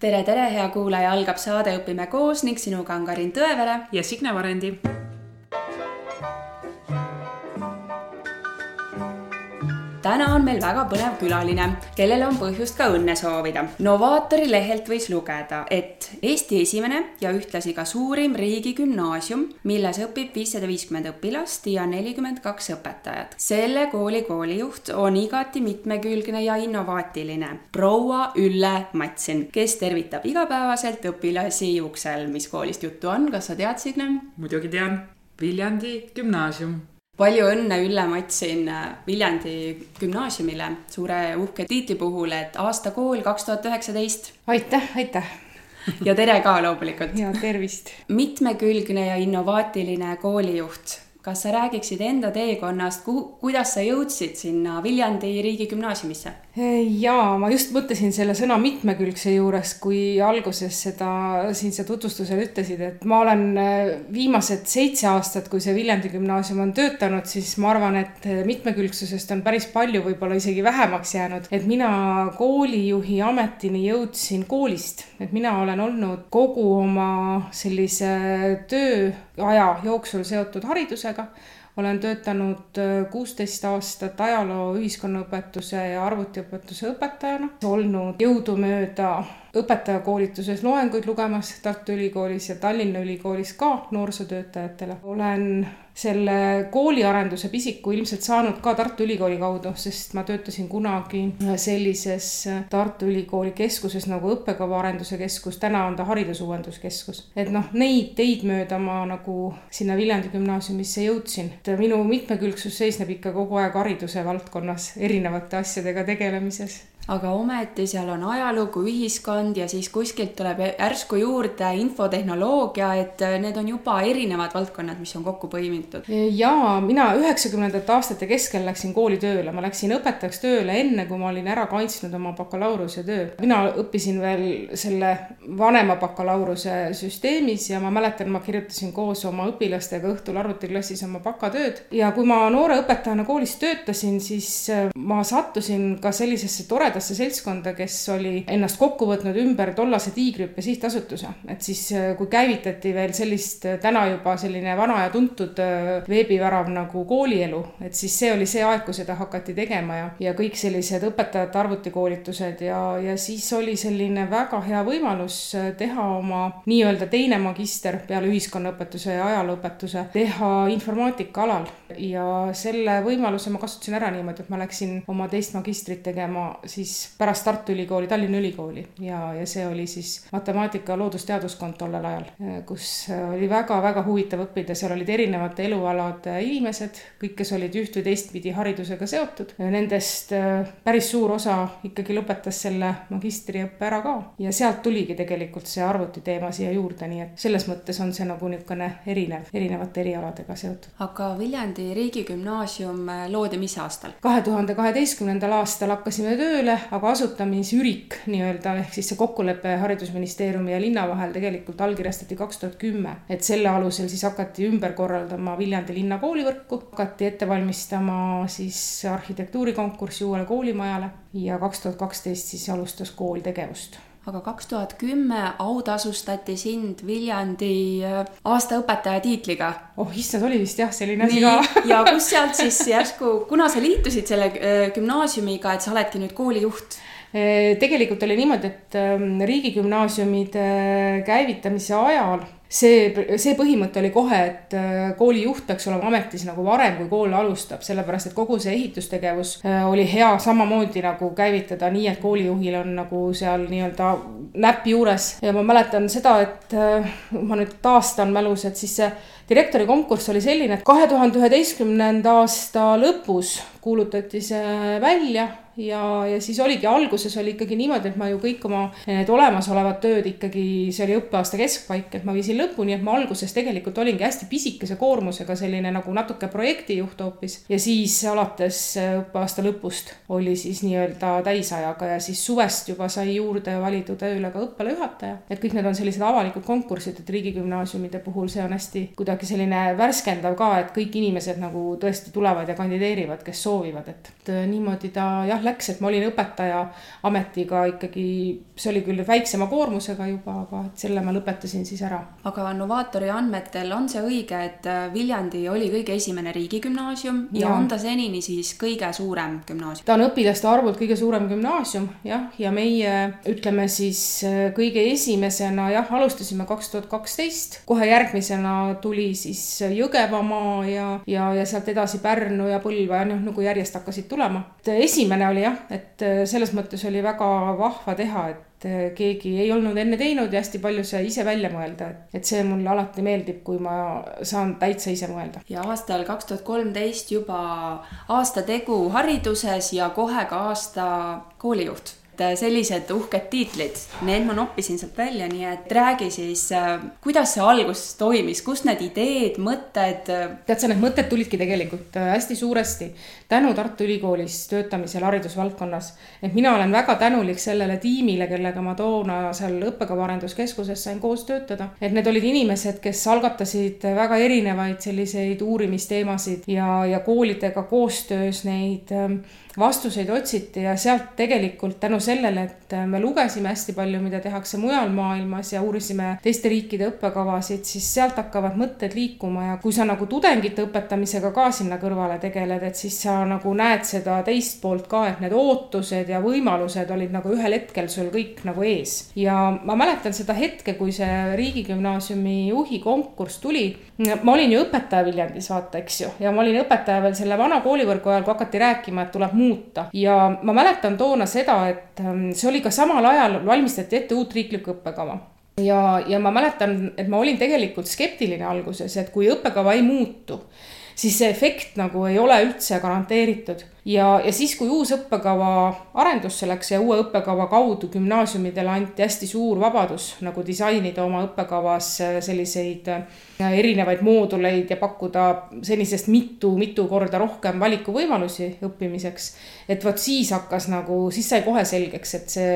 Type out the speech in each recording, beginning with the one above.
tere, tere, hea kuulaja, algab saade Õpime koos ning sinuga on Karin Tõevere ja Signe Varendi täna on meil väga põnev külaline, kellele on põhjust ka õnne soovida. Novaatori lehelt võis lugeda, et Eesti esimene ja ühtlasi ka suurim riigigümnaasium, milles õpib viissada viiskümmend õpilast ja nelikümmend kaks õpetajat. selle kooli koolijuht on igati mitmekülgne ja innovaatiline proua Ülle Matsin, kes tervitab igapäevaselt õpilasi uksel. mis koolist juttu on, kas sa tead, Signe? muidugi tean, Viljandi gümnaasium palju õnne, Ülle Matsin Viljandi gümnaasiumile suure uhke tiitli puhul, et aastakool kaks tuhat üheksateist. aitäh, aitäh ja tere ka loomulikult. ja tervist. mitmekülgne ja innovaatiline koolijuht kas sa räägiksid enda teekonnast, kuhu, kuidas sa jõudsid sinna Viljandi riigigümnaasiumisse? Jaa, ma just mõtlesin selle sõna mitmekülgse juures, kui alguses seda siin sa tutvustusel ütlesid, et ma olen äh, viimased seitse aastat, kui see Viljandi gümnaasium on töötanud, siis ma arvan, et mitmekülgsusest on päris palju, võib-olla isegi vähemaks jäänud. et mina koolijuhi ametini jõudsin koolist, et mina olen olnud kogu oma sellise tööaja jooksul seotud haridusega olen töötanud äh, kuusteist aastat ajaloo, ühiskonnaõpetuse ja arvutiõpetuse õpetajana, olnud jõudumööda õpetajakoolituses loenguid lugemas Tartu Ülikoolis ja Tallinna Ülikoolis ka noorsootöötajatele. olen selle kooliarenduse pisiku ilmselt saanud ka Tartu Ülikooli kaudu, sest ma töötasin kunagi sellises Tartu Ülikooli keskuses nagu õppekava arenduse keskus, täna on ta haridusuuenduskeskus. et noh, neid teid mööda ma nagu sinna Viljandi gümnaasiumisse jõudsin. et minu mitmekülgsus seisneb ikka kogu aeg hariduse valdkonnas erinevate asjadega tegelemises aga ometi seal on ajalugu, ühiskond ja siis kuskilt tuleb järsku juurde infotehnoloogia, et need on juba erinevad valdkonnad, mis on kokku põimitud. jaa, mina üheksakümnendate aastate keskel läksin kooli tööle, ma läksin õpetajaks tööle enne, kui ma olin ära kaitsnud oma bakalaureusetöö. mina õppisin veel selle vanema bakalaureuse süsteemis ja ma mäletan, ma kirjutasin koos oma õpilastega õhtul arvutiklassis oma bakatööd ja kui ma noore õpetajana koolis töötasin, siis ma sattusin ka sellisesse toredasse toredasse seltskonda, kes oli ennast kokku võtnud ümber tollase Tiigrihüppe sihtasutuse. et siis, äh, kui käivitati veel sellist äh, täna juba selline vana ja tuntud äh, veebivärav nagu koolielu, et siis see oli see aeg, kui seda hakati tegema ja, ja kõik sellised õpetajate arvutikoolitused ja, ja siis oli selline väga hea võimalus teha oma nii-öelda teine magister peale ühiskonnaõpetuse ja ajalooõpetuse, teha informaatika alal ja selle võimaluse ma kasutasin ära niimoodi, et ma läksin oma teist magistrit tegema siis siis pärast Tartu Ülikooli Tallinna Ülikooli ja, ja see oli siis matemaatika loodusteaduskond tollel ajal, kus oli väga-väga huvitav õppida, seal olid erinevate elualade inimesed, kõik, kes olid üht või teistpidi haridusega seotud. Nendest äh, päris suur osa ikkagi lõpetas selle magistriõppe ära ka ja sealt tuligi tegelikult see arvutiteema siia juurde, nii et selles mõttes on see nagu niisugune erinev, erinevate erialadega seotud. aga Viljandi riigigümnaasium loodi mis aastal? kahe tuhande kaheteistkümnendal aastal hakkasime tööle, aga asutamisürik nii-öelda ehk siis see kokkulepe Haridusministeeriumi ja linna vahel tegelikult allkirjastati kaks tuhat kümme. et selle alusel siis hakati ümber korraldama Viljandi linna koolivõrku, hakati ette valmistama siis arhitektuurikonkurssi uuele koolimajale ja kaks tuhat kaksteist siis alustas kool tegevust aga kaks tuhat kümme autasustati sind Viljandi äh, aastaõpetaja tiitliga. oh issand, oli vist jah, selline asi ka. ja kust sealt siis järsku, kuna sa liitusid selle äh, gümnaasiumiga, et sa oledki nüüd koolijuht? Äh, tegelikult oli niimoodi, et ähm, riigigümnaasiumide käivitamise ajal see, see põhimõte oli kohe, et äh, koolijuht peaks olema ametis nagu varem, kui kool alustab, sellepärast et kogu see ehitustegevus äh, oli hea samamoodi nagu käivitada nii, et koolijuhil on nagu seal nii-öelda näpp juures. Ja ma mäletan seda, et äh, ma nüüd taastan mälus, et siis see direktori konkurss oli selline, et kahe tuhande üheteistkümnenda aasta lõpus kuulutati see välja ja, ja siis oligi, alguses oli ikkagi niimoodi, et ma ju kõik oma need olemasolevad tööd ikkagi, see oli õppeaasta keskpaik, et ma viisin lõpuni, et ma alguses tegelikult olingi hästi pisikese koormusega selline nagu natuke projektijuht hoopis. ja siis alates õppeaasta lõpust oli siis nii-öelda täisajaga ja siis suvest juba sai juurde valitud tööle ka õppealajuhataja. et kõik need on sellised avalikud konkursid, et riigigümnaasiumide puhul see on hästi kuidagi selline värskendav ka, et kõik inimesed nagu tõesti tulevad ja kandideerivad, kes soovivad, et niimoodi ta jah, läks, et ma olin õpetaja ametiga ikkagi, see oli küll väiksema koormusega juba, aga et selle ma lõpetasin siis ära. aga Novaatori andmetel on see õige, et Viljandi oli kõige esimene riigigümnaasium ja, ja on ta senini siis kõige suurem gümnaasium? ta on õpilaste arvult kõige suurem gümnaasium jah, ja meie ütleme siis kõige esimesena jah, alustasime kaks tuhat kaksteist, kohe järgmisena tuli siis Jõgevamaa ja, ja, ja sealt edasi Pärnu ja Põlva ja noh, nagu järjest hakkasid tulema. esimene oli jah, et selles mõttes oli väga vahva teha, et keegi ei olnud enne teinud ja hästi palju sai ise välja mõelda, et see mulle alati meeldib, kui ma saan täitsa ise mõelda. ja aastal kaks tuhat kolmteist juba aasta tegu hariduses ja kohe ka aasta koolijuht et äh, sellised uhked tiitlid, need ma noppisin sealt välja, nii et räägi siis, äh, kuidas see algus toimis, kust need ideed, mõtted? Äh, tead sa, need mõtted tulidki tegelikult hästi suuresti tänu Tartu Ülikoolis töötamisele haridusvaldkonnas. et mina olen väga tänulik sellele tiimile, kellega ma toona seal õppekava arenduskeskuses sain koos töötada. et need olid inimesed, kes algatasid väga erinevaid selliseid uurimisteemasid ja, ja koolidega koostöös neid ähm, vastuseid otsiti ja sealt tegelikult tänu sellele, et me lugesime hästi palju, mida tehakse mujal maailmas ja uurisime teiste riikide õppekavasid, siis sealt hakkavad mõtted liikuma ja kui sa nagu tudengite õpetamisega ka sinna kõrvale tegeled, et siis sa nagu näed seda teist poolt ka, et need ootused ja võimalused olid nagu ühel hetkel sul kõik nagu ees. ja ma mäletan seda hetke, kui see riigigümnaasiumi juhi konkurss tuli. ma olin ju õpetaja Viljandis, vaata, eks ju, ja ma olin õpetaja veel selle vana koolivõrgu ajal, kui hakati rääkima, et tuleb muuta. Ja ma mäletan toona seda, et ähm, see oli ka samal ajal valmistati ette uut riiklikku õppekava. Ja, ja ma mäletan, et ma olin tegelikult skeptiline alguses, et kui õppekava ei muutu, siis see efekt nagu ei ole üldse garanteeritud ja, ja siis, kui uus õppekava arendusse läks ja uue õppekava kaudu gümnaasiumidele anti hästi suur vabadus nagu disainida oma õppekavas selliseid äh, erinevaid mooduleid ja pakkuda senisest mitu-mitu korda rohkem valikuvõimalusi õppimiseks. et vot siis hakkas nagu, siis sai kohe selgeks, et see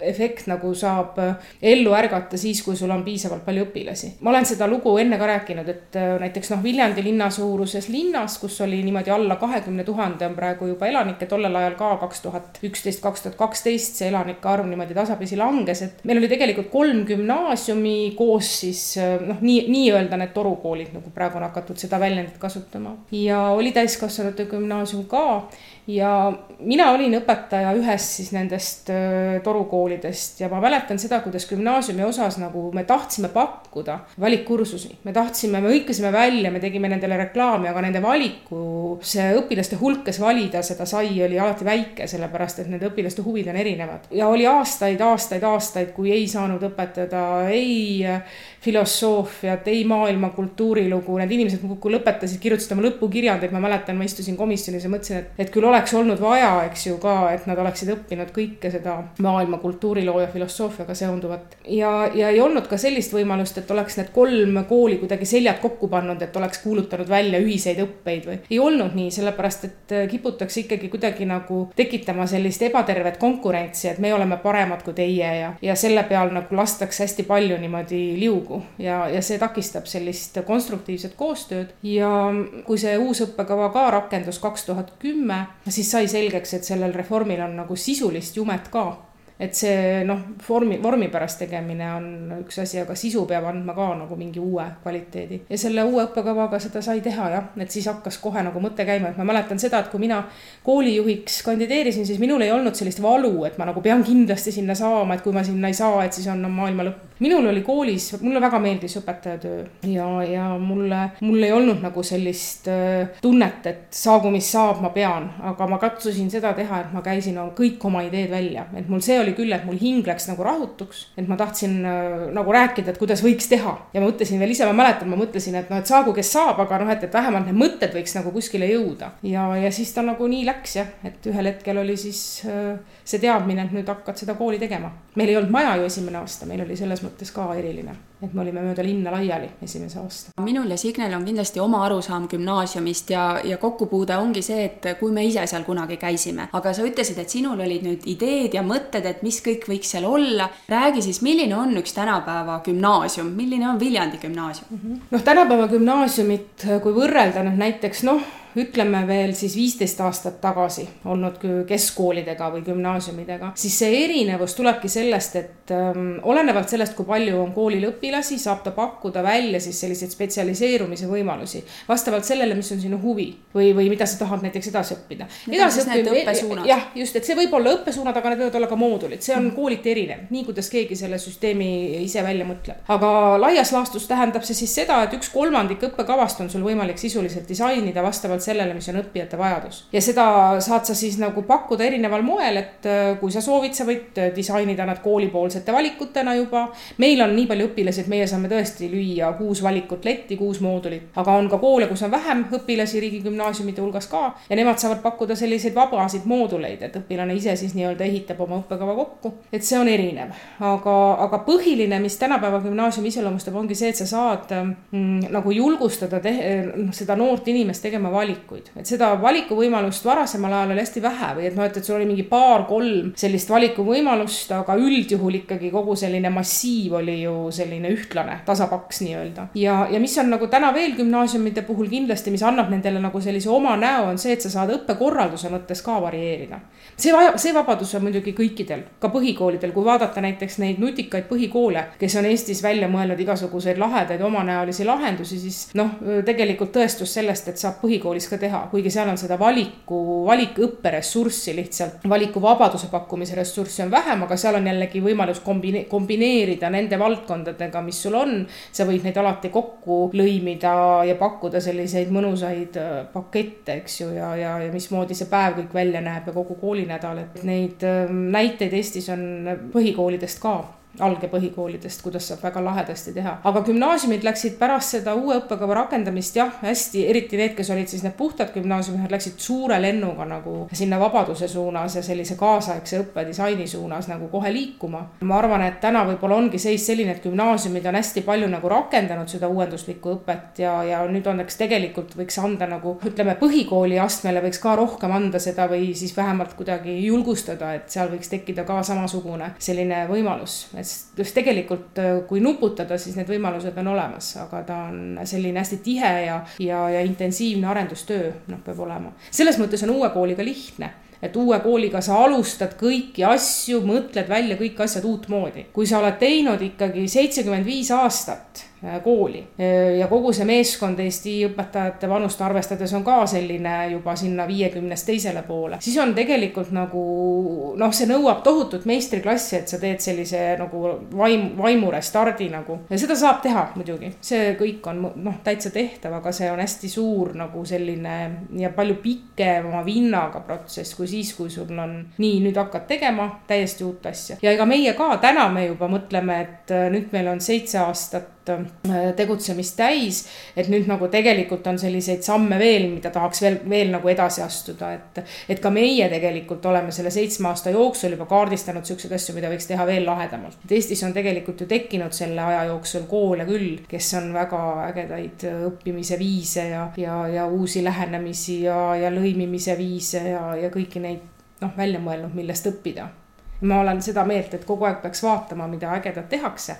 efekt nagu saab ellu ärgata siis, kui sul on piisavalt palju õpilasi. ma olen seda lugu enne ka rääkinud, et äh, näiteks noh, Viljandi linna suuruses linnas, kus oli niimoodi alla kahekümne tuhande on praegu juba elanikke, tollel ajal ka kaks tuhat üksteist, kaks tuhat kaksteist see elanike arv niimoodi tasapisi langes, et meil oli tegelikult kolm gümnaasiumi koos siis noh, nii, nii-öelda need torukoolid, nagu praegu on hakatud seda väljendit kasutama. ja oli täiskasvanute gümnaasium ka ja mina olin õpetaja ühes siis nendest äh, torukoolidest ja ma mäletan seda, kuidas gümnaasiumi osas nagu me tahtsime pakkuda valikkursusi. me tahtsime, me hõikasime välja, me tegime nendele reklaami, aga nende valiku, see õpilaste hulk, kes valida seda sai, oli alati väike, sellepärast et nende õpilaste huvid on erinevad. ja oli aastaid, aastaid, aastaid, kui ei saanud õpetada ei filosoofiat, ei maailma kultuurilugu, need inimesed muudkui lõpetasid, kirjutasid oma lõpukirjandeid, ma mäletan, ma istusin komisjonis ja mõtlesin, et, et küll oleks olnud vaja, eks ju ka, et nad oleksid õppinud kõike seda maailma kultuuriloo ja filosoofiaga seonduvat. ja, ja ei olnud ka sellist võimalust, et oleks need kolm kooli kuidagi seljad kokku pannud, et oleks kuulutanud välja ühiseid õppeid või. ei olnud nii, sellepärast et kiputakse ikkagi kuidagi nagu tekitama sellist ebatervet konkurentsi, et me oleme paremad kui teie ja, ja selle peal nagu lastakse hästi palju niimoodi liugu ja, ja see takistab sellist konstruktiivset koostööd. ja kui see uus õppekava ka rakendus kaks tuhat kümme, siis sai selgeks, et sellel reformil on nagu sisulist jumet ka et see noh, vormi, vormi pärast tegemine on üks asi, aga sisu peab andma ka nagu mingi uue kvaliteedi. ja selle uue õppekavaga seda sai teha jah, et siis hakkas kohe nagu mõte käima, et ma mäletan seda, et kui mina koolijuhiks kandideerisin, siis minul ei olnud sellist valu, et ma nagu pean kindlasti sinna saama, et kui ma sinna ei saa, et siis on maailma lõpp. Minul oli koolis, mulle väga meeldis õpetajatöö ja, ja mulle, mul ei olnud nagu sellist äh, tunnet, et saagu mis saab, ma pean, aga ma katsusin seda teha, et ma käisin kõik oma ideed välja, et mul see oli oli küll, et mul hing läks nagu rahutuks, et ma tahtsin äh, nagu rääkida, et kuidas võiks teha ja ma mõtlesin veel ise, ma mäletan, ma mõtlesin, et noh, et saagu, kes saab, aga noh, et, et vähemalt need mõtted võiks nagu kuskile jõuda. ja, ja siis ta nagu nii läks jah, et ühel hetkel oli siis äh, see teadmine, et nüüd hakkad seda kooli tegema. meil ei olnud maja ju esimene aasta, meil oli selles mõttes ka eriline et me olime mööda linna laiali esimese aasta. minul ja Signel on kindlasti oma arusaam gümnaasiumist ja, ja kokkupuude ongi see, et kui me ise seal kunagi käisime, aga sa ütlesid, et sinul olid nüüd ideed ja mõtted, et mis kõik võiks seal olla. räägi siis, milline on üks tänapäeva gümnaasium, milline on Viljandi gümnaasium mm -hmm.? noh, tänapäeva gümnaasiumit, kui võrrelda nüüd näiteks noh ütleme veel siis viisteist aastat tagasi olnud keskkoolidega või gümnaasiumidega, siis see erinevus tulebki sellest, et ähm, olenevalt sellest, kui palju on koolil õpilasi, saab ta pakkuda välja siis selliseid spetsialiseerumise võimalusi vastavalt sellele, mis on sinu huvi või, või mida sa tahad näiteks edasi õppida. jah, just, et see võib olla õppesuunad, aga need võivad olla ka moodulid, see on mm. kooliti erinev, nii kuidas keegi selle süsteemi ise välja mõtleb. aga laias laastus tähendab see siis seda, et üks kolmandik õppekavast on sul võimalik sisuliselt disainida vastavalt sellele, mis on õppijate vajadus. ja seda saad sa siis nagu pakkuda erineval moel, et äh, kui sa soovid, sa võid äh, disainida nad koolipoolsete valikutena juba. meil on nii palju õpilasi, et meie saame tõesti lüüa kuus valikut letti, kuus moodulit, aga on ka koole, kus on vähem õpilasi riigigümnaasiumide hulgas ka ja nemad saavad pakkuda selliseid vabasid mooduleid, et õpilane ise siis nii-öelda ehitab oma õppekava kokku. et see on erinev, aga, aga põhiline, mis tänapäeva gümnaasiumi iseloomustab, ongi see, et sa saad mm, nagu julgustada te, noh, seda noort inimest tegema valikuid, et seda valikuvõimalust varasemal ajal oli hästi vähe või et noh, et, et sul oli mingi paar-kolm sellist valikuvõimalust, aga üldjuhul ikkagi kogu selline massiiv oli ju selline ühtlane, tasapaks nii-öelda. ja, ja mis on nagu täna veel gümnaasiumide puhul kindlasti, mis annab nendele nagu sellise oma näo, on see, et sa saad õppekorralduse mõttes ka varieerida. see, see vabadus on muidugi kõikidel, ka põhikoolidel, kui vaadata näiteks neid nutikaid põhikoole, kes on Eestis välja mõelnud igasuguseid lahedaid omanäolisi lahendusi, siis noh, tegelikult tõestus sellest, et saab põhikoolis ka teha, kuigi seal on seda valiku, valikõpperessurssi lihtsalt, valikuvabaduse pakkumise ressurssi on vähem, aga seal on jällegi võimalus kombine-, kombineerida nende valdkondadega, mis sul on. sa võid neid alati kokku lõimida ja pakkuda selliseid mõnusaid äh, pakette, eks ju, ja, ja, ja mismoodi see päev kõik välja näeb ja kogu koolinädal, et neid ähm, näiteid Eestis on põhikoolidest ka algpõhikoolidest, kuidas saab väga lahedasti teha. aga gümnaasiumid läksid pärast seda uue õppekava rakendamist jah, hästi, eriti need, kes olid siis need puhtad gümnaasiumid, läksid suure lennuga nagu sinna vabaduse suunas ja sellise kaasaegse õppedisaini suunas nagu kohe liikuma. ma arvan, et täna võib-olla ongi seis selline, et gümnaasiumid on hästi palju nagu rakendanud seda uuenduslikku õpet ja, ja nüüd on, eks tegelikult võiks anda nagu ütleme, põhikooli astmele võiks ka rohkem anda seda või siis vähemalt kuidagi julgustada, et seal võiks tekkida ka samasugune selline võimalus, et sest tegelikult, äh, kui nuputada, siis need võimalused on olemas, aga ta on selline hästi tihe ja, ja, ja intensiivne arendustöö, noh, peab olema. selles mõttes on uue kooliga lihtne et uue kooliga sa alustad kõiki asju, mõtled välja kõik asjad uutmoodi. kui sa oled teinud ikkagi seitsekümmend viis aastat kooli. Äh, ja kogu see meeskond Eesti õpetajate vanust arvestades on ka selline juba sinna viiekümnest teisele poole, siis on tegelikult nagu noh, see nõuab tohutut meistriklassi, et sa teed sellise nagu vaim, vaimu restardi nagu. ja seda saab teha muidugi, see kõik on noh, täitsa tehtav, aga see on hästi suur nagu selline ja palju pikema vinnaga protsess kui siis, kui sul on nii, nüüd hakkad tegema täiesti uut asja. ja ega meie ka täna me juba mõtleme, et äh, nüüd meil on seitse aastat Äh, tegutsemist täis. et nüüd nagu tegelikult on selliseid samme veel, mida tahaks veel, veel nagu edasi astuda, et. et ka meie tegelikult oleme selle seitsme aasta jooksul juba kaardistanud siukseid asju, mida võiks teha veel lahedamalt. et Eestis on tegelikult ju tekkinud selle aja jooksul koole küll, kes on väga ägedaid õppimise viise ja, ja, ja uusi lähenemisi ja, ja lõimimise viise ja, ja kõiki neid noh, välja mõelnud, millest õppida. ma olen seda meelt, et kogu aeg peaks vaatama, mida ägedat tehakse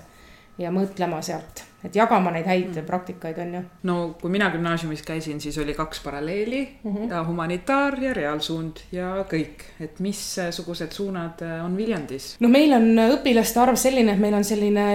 ja mõtlema sealt, et jagama neid häid mm. praktikaid, on ju. no kui mina gümnaasiumis käisin, siis oli kaks paralleeli mm -hmm. humanitaar ja reaalsuund ja kõik, et missugused suunad äh, on Viljandis? no meil on õpilaste arv selline, et meil on selline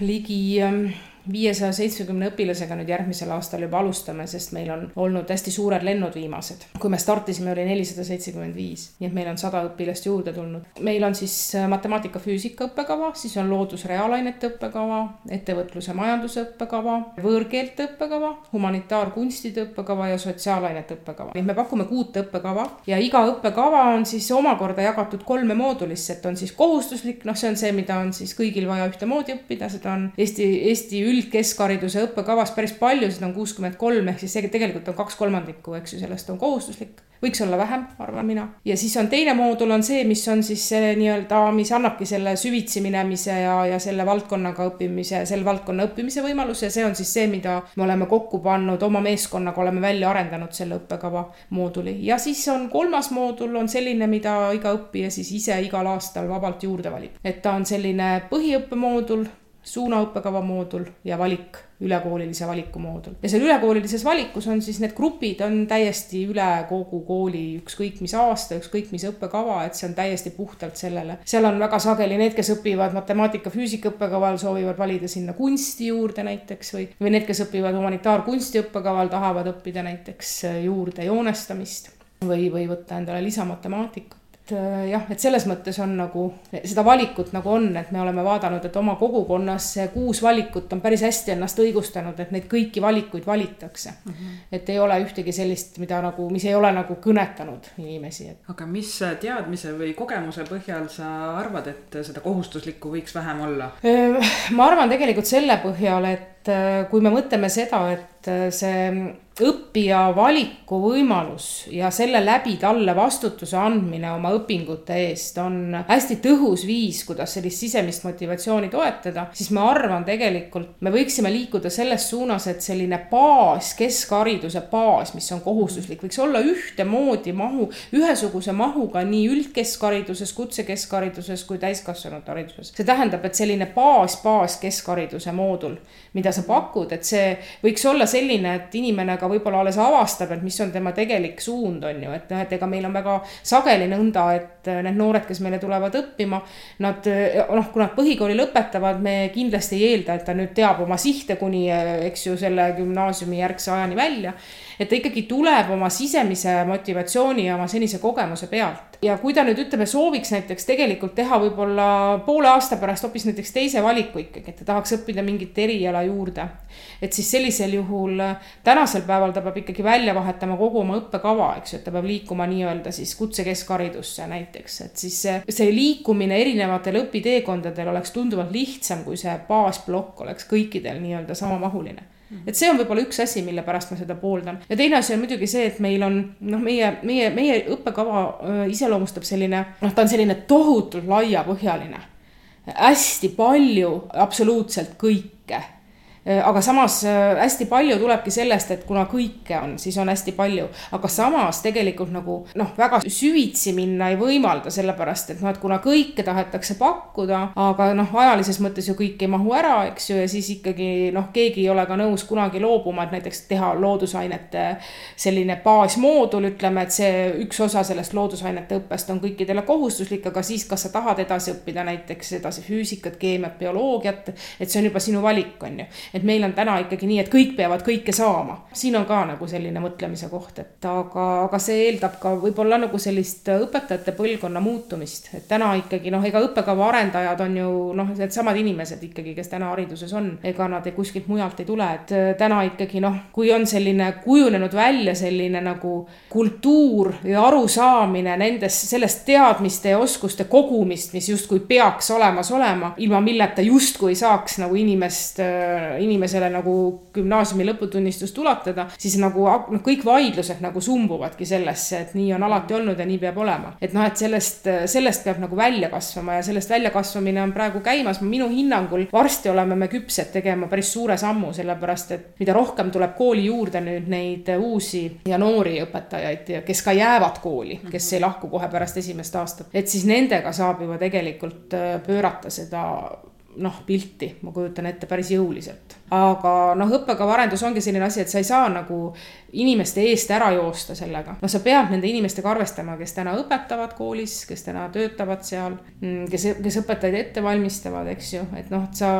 ligi ähm, viiesaja seitsmekümne õpilasega nüüd järgmisel aastal juba alustame, sest meil on olnud hästi suured lennud viimased. kui me startisime, oli nelisada seitsekümmend viis, nii et meil on sada õpilast juurde tulnud. meil on siis äh, matemaatika-füüsika õppekava, siis on loodus-reaalainete õppekava, ettevõtluse majanduse õppekava, võõrkeelte õppekava, humanitaarkunstide õppekava ja sotsiaalainete õppekava. nii et me pakume kuut õppekava ja iga õppekava on siis omakorda jagatud kolme moodulisse, et on siis kohustuslik, noh, see on see, mida on siis kõigil vaja ühtemoodi õppida, seda on Eesti, Eesti üldkeskhariduse õppekavas päris palju, seda on kuuskümmend kolm, ehk siis see tegelikult on kaks kolmandikku, eks ju, sellest on kohustuslik. võiks olla vähem, arvan mina. ja siis on teine moodul on see, mis on siis nii-öelda, mis annabki selle süvitsi minemise ja, ja selle valdkonnaga õppimise, selle valdkonna õppimise võimaluse, see on siis see, mida me oleme kokku pannud oma meeskonnaga, oleme välja arendanud selle õppekava mooduli. ja siis on kolmas moodul on selline, mida iga õppija siis ise igal aastal vabalt juurde valib. et ta on selline põhiõppemoodul suunaõppekava moodul ja valik, ülekoolilise valiku moodul. ja seal ülekoolilises valikus on siis need grupid on täiesti üle kogu kooli, ükskõik mis aasta, ükskõik mis õppekava, et see on täiesti puhtalt sellele. seal on väga sageli need, kes õpivad matemaatika-füüsika õppekaval, soovivad valida sinna kunsti juurde näiteks või, või need, kes õpivad humanitaarkunsti õppekaval, tahavad õppida näiteks juurde joonestamist või, või võtta endale äh, jah, et selles mõttes on nagu, seda valikut nagu on, et me oleme vaadanud, et oma kogukonnas see kuus valikut on päris hästi ennast õigustanud, et neid kõiki valikuid valitakse mm. -hmm. et ei ole ühtegi sellist, mida nagu, mis ei ole nagu kõnetanud inimesi et.... aga mis teadmise või kogemuse põhjal sa arvad, et seda kohustuslikku võiks vähem olla? ma arvan tegelikult selle põhjal, et äh, kui me mõtleme seda, et äh, see õppija valikuvõimalus ja selle läbi talle vastutuse andmine oma õpingute eest on hästi tõhus viis, kuidas sellist sisemist motivatsiooni toetada, siis ma arvan, tegelikult me võiksime liikuda selles suunas, et selline baas, keskhariduse baas, mis on kohustuslik, võiks olla ühtemoodi mahu, ühesuguse mahuga nii üldkeskhariduses, kutsekeskhariduses kui täiskasvanute hariduses. see tähendab, et selline baas, baas keskhariduse moodul, mida sa pakud, et see võiks olla selline, et inimene ka võib-olla alles avastab, et mis on tema tegelik suund, on ju, et noh, et ega meil on väga sageli nõnda, et äh, need noored, kes meile tulevad õppima, nad äh, noh, kui nad põhikooli lõpetavad, me kindlasti ei eelda, et ta nüüd teab oma sihte kuni, äh, eks ju, selle gümnaasiumi järgse ajani välja et ta ikkagi tuleb oma sisemise motivatsiooni ja oma senise kogemuse pealt. ja kui ta nüüd ütleme, sooviks näiteks tegelikult teha võib-olla poole aasta pärast hoopis näiteks teise valiku ikkagi, et ta tahaks õppida mingit eriala juurde. et siis sellisel juhul tänasel päeval ta peab ikkagi välja vahetama kogu oma õppekava, eks ju, et ta peab liikuma nii-öelda siis kutsekeskharidusse näiteks, et siis see, see liikumine erinevatel õpiteekondadel oleks tunduvalt lihtsam, kui see baasplokk oleks kõikidel nii-öelda samamahuline et see on võib-olla üks asi, mille pärast ma seda pooldan. ja teine asi on muidugi see, et meil on noh, meie, meie, meie õppekava iseloomustab selline, noh, ta on selline tohutult laiapõhjaline. hästi palju absoluutselt kõike aga samas äh, hästi palju tulebki sellest, et kuna kõike on, siis on hästi palju, aga samas tegelikult nagu noh, väga süvitsi minna ei võimalda, sellepärast et noh, et kuna kõike tahetakse pakkuda, aga noh, ajalises mõttes ju kõik ei mahu ära, eks ju, ja siis ikkagi noh, keegi ei ole ka nõus kunagi loobuma, et näiteks teha loodusainete selline baasmoodul, ütleme, et see üks osa sellest loodusainete õppest on kõikidele kohustuslik, aga siis, kas sa tahad edasi õppida näiteks edasi füüsikat, keemiat, bioloogiat, et see on juba sinu valik, on ju et meil on täna ikkagi nii, et kõik peavad kõike saama. siin on ka nagu selline mõtlemise koht, et aga, aga see eeldab ka võib-olla nagu sellist õpetajate põlvkonna muutumist, et täna ikkagi noh, ega õppekava arendajad on ju noh, needsamad inimesed ikkagi, kes täna hariduses on, ega nad ei kuskilt mujalt ei tule, et täna ikkagi noh, kui on selline kujunenud välja selline nagu kultuur ja arusaamine nendest, sellest teadmiste ja oskuste kogumist, mis justkui peaks olemas olema, ilma milleta justkui saaks nagu inimest inimesele nagu gümnaasiumi lõputunnistust ulatada, siis nagu noh, kõik vaidlused nagu sumbuvadki sellesse, et nii on alati olnud ja nii peab olema. et noh, et sellest, sellest peab nagu välja kasvama ja sellest väljakasvamine on praegu käimas, minu hinnangul varsti oleme me küpsed tegema päris suure sammu, sellepärast et mida rohkem tuleb kooli juurde nüüd neid uusi ja noori õpetajaid, kes ka jäävad kooli, kes ei lahku kohe pärast esimest aastat, et siis nendega saab juba tegelikult äh, pöörata seda noh, pilti, ma kujutan ette, päris jõuliselt. aga noh, õppekava arendus ongi selline asi, et sa ei saa nagu inimeste eest ära joosta sellega. no sa pead nende inimestega arvestama, kes täna õpetavad koolis, kes täna töötavad seal, mm, kes, kes õpetajaid ette valmistavad, eks ju, et noh, et sa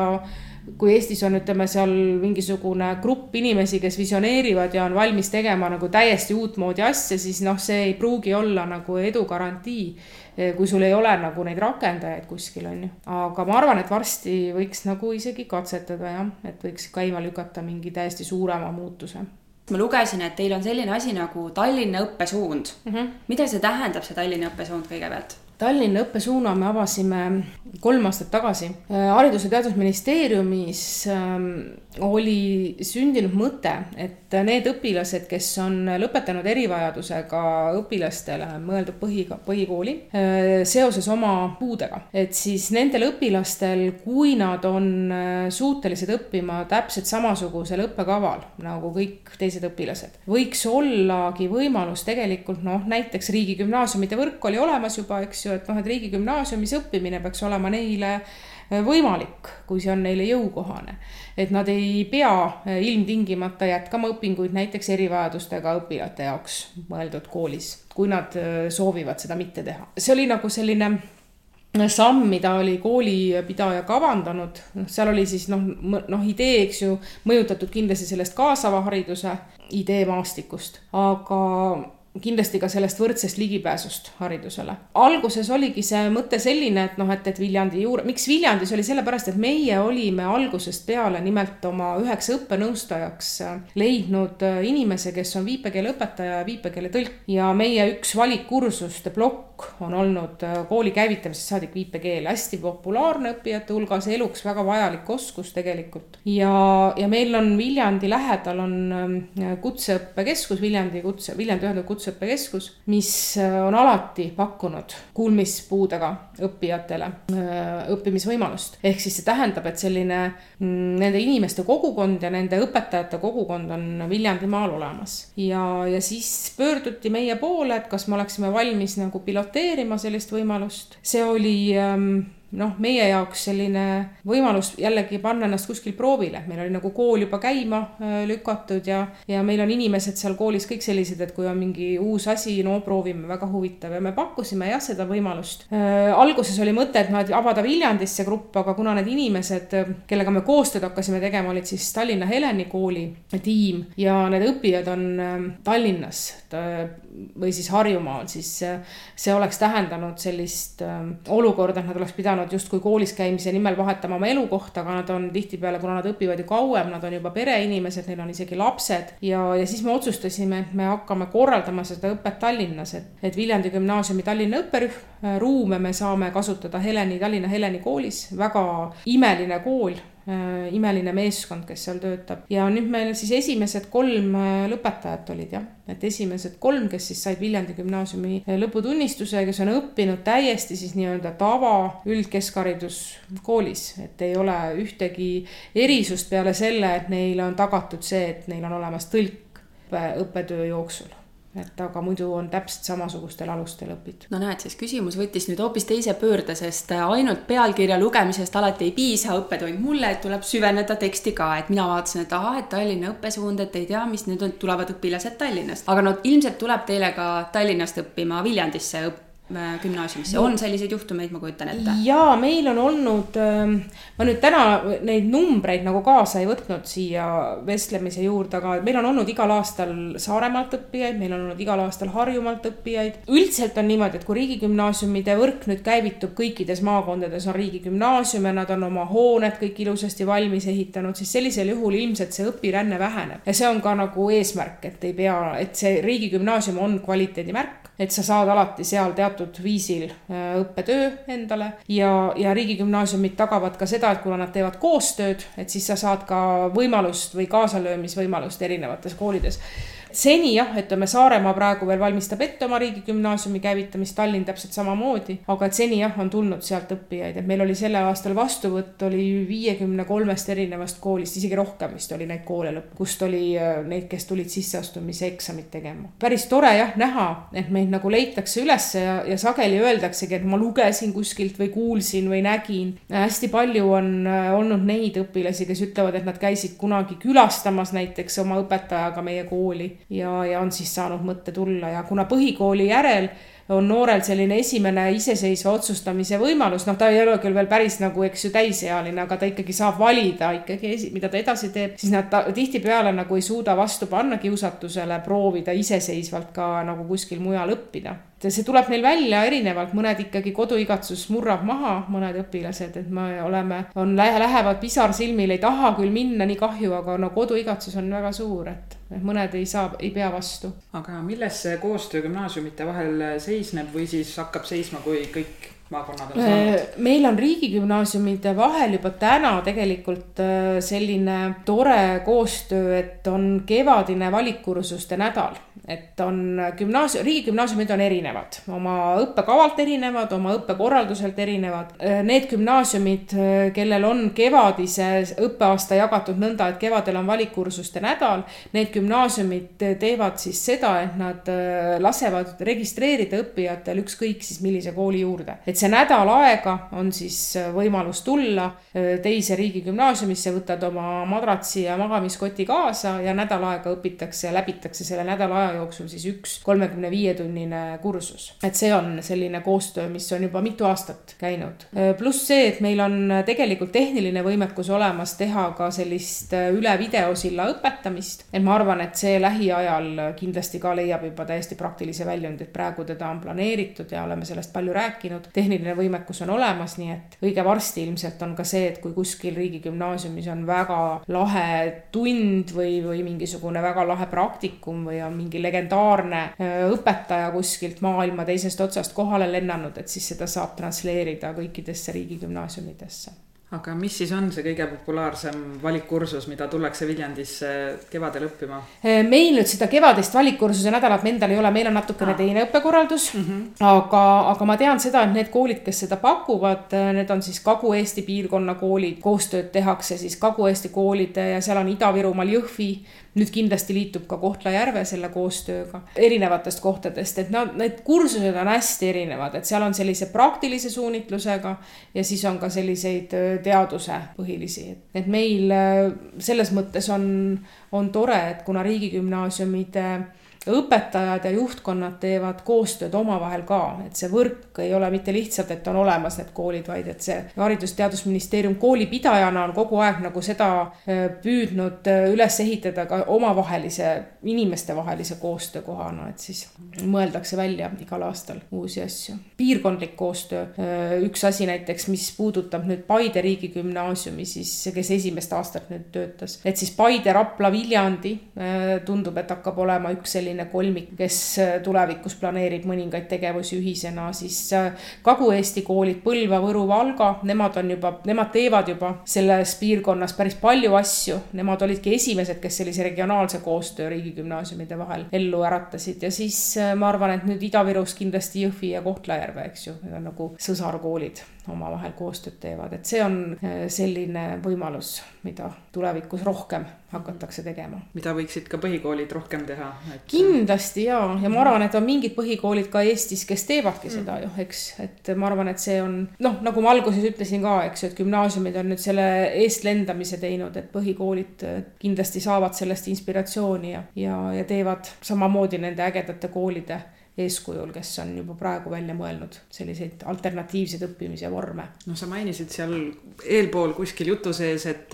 kui Eestis on, ütleme seal mingisugune grupp inimesi, kes visioneerivad ja on valmis tegema nagu täiesti uutmoodi asja, siis noh, see ei pruugi olla nagu edu garantii kui sul ei ole nagu neid rakendajaid kuskil, on ju. aga ma arvan, et varsti võiks nagu isegi katsetada jah, et võiks käima lükata mingi täiesti suurema muutuse ma lugesin, et teil on selline asi nagu Tallinna õppesuund mm. -hmm. mida see tähendab, see Tallinna õppesuund kõigepealt? Tallinna õppesuuna me avasime kolm aastat tagasi. haridus- ja Teadusministeeriumis ähm, oli sündinud mõte, et need õpilased, kes on lõpetanud erivajadusega õpilastele mõeldud põhi, põhikooli äh, seoses oma puudega, et siis nendel õpilastel, kui nad on äh, suutelised õppima täpselt samasugusel õppekaval nagu kõik teised õpilased, võiks ollagi võimalus tegelikult noh, näiteks riigigümnaasiumide võrk oli olemas juba, eks ju, et noh, et riigigümnaasiumis õppimine peaks olema neile võimalik, kui see on neile jõukohane. Et nad ei pea ilmtingimata jätkama õpinguid näiteks erivajadustega õpilaste jaoks mõeldud koolis, kui nad soovivad seda mitte teha. see oli nagu selline samm, mida oli koolipidaja kavandanud, noh, seal oli siis noh, noh, idee, eks ju, mõjutatud kindlasti sellest kaasava hariduse ideemaastikust, aga kindlasti ka sellest võrdsest ligipääsust haridusele. alguses oligi see mõte selline, et noh, et, et Viljandi juurde, miks Viljandis oli sellepärast, et meie olime algusest peale nimelt oma üheks õppenõustajaks leidnud inimese, kes on viipekeeleõpetaja ja viipekeeletõlk ja meie üks valikkursuste plokk on olnud kooli käivitamisest saadik viipekeel, hästi populaarne õppijate hulgas, eluks väga vajalik oskus tegelikult. ja, ja meil on Viljandi lähedal on kutseõppekeskus, Viljandi kutse, Viljandi ühendatud kutse kutseõppekeskus, mis äh, on alati pakkunud kuulmispuudega õppijatele äh, õppimisvõimalust. ehk siis see tähendab, et selline mm, nende inimeste kogukond ja nende õpetajate kogukond on Viljandimaal olemas. ja, ja siis pöörduti meie poole, et kas me oleksime valmis nagu piloteerima sellist võimalust. see oli ähm, noh, meie jaoks selline võimalus jällegi panna ennast kuskil proovile, meil oli nagu kool juba käima äh, lükatud ja, ja meil on inimesed seal koolis kõik sellised, et kui on mingi uus asi, no proovime, väga huvitav ja me pakkusime jah, seda võimalust äh,. alguses oli mõte, et noh, et avada Viljandis see grupp, aga kuna need inimesed, kellega me koostööd hakkasime tegema, olid siis Tallinna Heleni kooli tiim ja need õppijad on äh, Tallinnas äh, või siis Harjumaal, siis äh, see oleks tähendanud sellist äh, olukorda, et nad oleks pidanud pidanud justkui koolis käimise nimel vahetama oma elukohta, aga nad on tihtipeale, kuna nad õpivad ju kauem, nad on juba pereinimesed, neil on isegi lapsed. Ja, ja siis me otsustasime, et me hakkame korraldama seda õpet Tallinnas, et, et Viljandi gümnaasiumi Tallinna õpperühm, äh, ruume me saame kasutada Heleni, Tallinna Heleni koolis, väga imeline kool imeline meeskond, kes seal töötab. Ja nüüd meil siis esimesed kolm äh, lõpetajat olid jah, et esimesed kolm, kes siis said Viljandi gümnaasiumi äh, lõputunnistuse, kes on õppinud täiesti siis nii-öelda tava üldkeskhariduskoolis, et ei ole ühtegi erisust peale selle, et neile on tagatud see, et neil on olemas tõlk õppetöö jooksul et aga muidu on täpselt samasugustel alustel õpitud. no näed, siis küsimus võttis nüüd hoopis teise pöörde, sest ainult pealkirja lugemisest alati ei piisa, õppetund mulle, et tuleb süveneda teksti ka, et mina vaatasin, et ahah, et Tallinna õppesuund, et ei tea, mis nüüd on, tulevad õpilased Tallinnast, aga no ilmselt tuleb teile ka Tallinnast õppima Viljandisse õppima gümnaasiumisse, on selliseid juhtumeid, ma kujutan ette? jaa, meil on olnud, ähm, ma nüüd täna neid numbreid nagu kaasa ei võtnud siia vestlemise juurde, aga meil on olnud igal aastal Saaremaalt õppijaid, meil on olnud igal aastal Harjumaalt õppijaid. üldiselt on niimoodi, et kui riigigümnaasiumide võrk nüüd käivitub, kõikides maakondades on riigigümnaasiume, nad on oma hooned kõik ilusasti valmis ehitanud, siis sellisel juhul ilmselt see õpiränne väheneb ja see on ka nagu eesmärk, et ei pea, et see riigigümnaasium on kvaliteedimärk et sa saad alati seal teatud viisil äh, õppetöö endale. Ja, ja riigigümnaasiumid tagavad ka seda, et kuna nad teevad koostööd, et siis sa saad ka võimalust või kaasalöömisvõimalust erinevates koolides seni jah, ütleme Saaremaa praegu veel valmistab ette oma riigigümnaasiumi käivitamist, Tallinn täpselt samamoodi, aga et seni jah, on tulnud sealt õppijaid, et meil oli sellel aastal vastuvõtt oli viiekümne kolmest erinevast koolist, isegi rohkem vist oli neid koole lõpp, kust oli äh, neid, kes tulid sisseastumise eksamit tegema. päris tore jah näha, et meid nagu leitakse ülesse ja, ja sageli öeldaksegi, et ma lugesin kuskilt või kuulsin või nägin. hästi palju on äh, olnud neid õpilasi, kes ütlevad, et nad käisid kunagi külastamas näiteks oma õpetajaga meie kooli ja, ja on siis saanud mõtte tulla ja kuna põhikooli järel on noorel selline esimene iseseisva otsustamise võimalus, noh, ta ei ole küll veel päris nagu, eks ju, täisealine, aga ta ikkagi saab valida ikkagi, mida ta edasi teeb, siis nad tihtipeale nagu ei suuda vastu panna kiusatusele proovida iseseisvalt ka nagu kuskil mujal õppida. See tuleb neil välja erinevalt, mõned ikkagi koduigatsus murrab maha, mõned õpilased, et me oleme, on, lähevad pisar silmil, ei taha küll minna, nii kahju, aga no koduigatsus on väga suur, et mõned ei saa, ei pea vastu. aga milles see koostöö gümnaasiumite vahel seisneb või siis hakkab seisma, kui kõik maakonnad on saanud? meil on riigigümnaasiumide vahel juba täna tegelikult äh, selline tore koostöö, et on kevadine valikkursuste nädal et on gümnaasium, riigigümnaasiumid on erinevad, oma õppekavalt erinevad, oma õppekorralduselt erinevad. Need gümnaasiumid, kellel on kevadise õppeaasta jagatud nõnda, et kevadel on valikkursuste nädal, need gümnaasiumid teevad siis seda, et nad lasevad registreerida õppijatel ükskõik siis millise kooli juurde. et et see nädal aega on siis võimalus tulla teise riigigümnaasiumisse, võtad oma madratsi ja magamiskoti kaasa ja nädal aega õpitakse ja läbitakse selle nädala aja jooksul siis üks kolmekümne viie tunnine kursus. et see on selline koostöö, mis on juba mitu aastat käinud. pluss see, et meil on tegelikult tehniline võimekus olemas teha ka sellist üle videosilla õpetamist, et ma arvan, et see lähiajal kindlasti ka leiab juba täiesti praktilise väljundi, et praegu teda on planeeritud ja oleme sellest palju rääkinud. Tehniline võimekus on olemas, nii et õige varsti ilmselt on ka see, et kui kuskil riigigümnaasiumis on väga lahe tund või, või mingisugune väga lahe praktikum või on mingi legendaarne õpetaja kuskilt maailma teisest otsast kohale lennanud, et siis seda saab transleerida kõikidesse riigigümnaasiumidesse aga mis siis on see kõige populaarsem valikkursus, mida tullakse Viljandisse kevadel õppima? Meil nüüd seda kevadist valikkursuse nädalat endal ei ole, meil on natukene ah. teine õppekorraldus mm. -hmm. aga, aga ma tean seda, et need koolid, kes seda pakuvad, need on siis Kagu-Eesti piirkonna koolid, koostööd tehakse siis Kagu-Eesti koolide ja seal on Ida-Virumaal Jõhvi, nüüd kindlasti liitub ka Kohtla-Järve selle koostööga erinevatest kohtadest, et nad, need kursused on hästi erinevad, et seal on sellise praktilise suunitlusega ja siis on ka selliseid teaduse põhilisi, et meil selles mõttes on, on tore, et kuna riigigümnaasiumide õpetajad ja juhtkonnad teevad koostööd omavahel ka, et see võrk ei ole mitte lihtsalt, et on olemas need koolid, vaid et see Haridus-Teadusministeerium koolipidajana on kogu aeg nagu seda äh, püüdnud äh, üles ehitada ka omavahelise, inimestevahelise koostöökohana, et siis mõeldakse välja igal aastal uusi asju. piirkondlik koostöö, äh, üks asi näiteks, mis puudutab nüüd Paide riigigümnaasiumi, siis kes esimest aastat nüüd töötas, et siis Paide, Rapla, Viljandi tundub, et hakkab olema üks selline selline kolmik, kes äh, tulevikus planeerib mõningaid tegevusi ühisena, siis äh, Kagu-Eesti koolid Põlva, Võru, Valga, nemad on juba, nemad teevad juba selles piirkonnas päris palju asju. Nemad olidki esimesed, kes sellise regionaalse koostöö riigigümnaasiumide vahel ellu äratasid ja siis äh, ma arvan, et nüüd Ida-Virus kindlasti Jõhvi ja Kohtla-Järve, eks ju, need on nagu sõsarkoolid omavahel koostööd teevad, et see on äh, selline võimalus, mida tulevikus rohkem hakatakse tegema. mida võiksid ka põhikoolid rohkem teha et...? kindlasti ja, ja ma arvan, et on mingid põhikoolid ka Eestis, kes teevadki mm. seda ju, eks, et ma arvan, et see on noh, nagu ma alguses ütlesin ka, eks ju, et gümnaasiumid on nüüd selle eestlendamise teinud, et põhikoolid äh, kindlasti saavad sellest inspiratsiooni ja, ja, ja teevad samamoodi nende ägedate koolide eeskujul, kes on juba praegu välja mõelnud selliseid alternatiivseid õppimise vorme. no sa mainisid seal eelpool kuskil jutu sees, et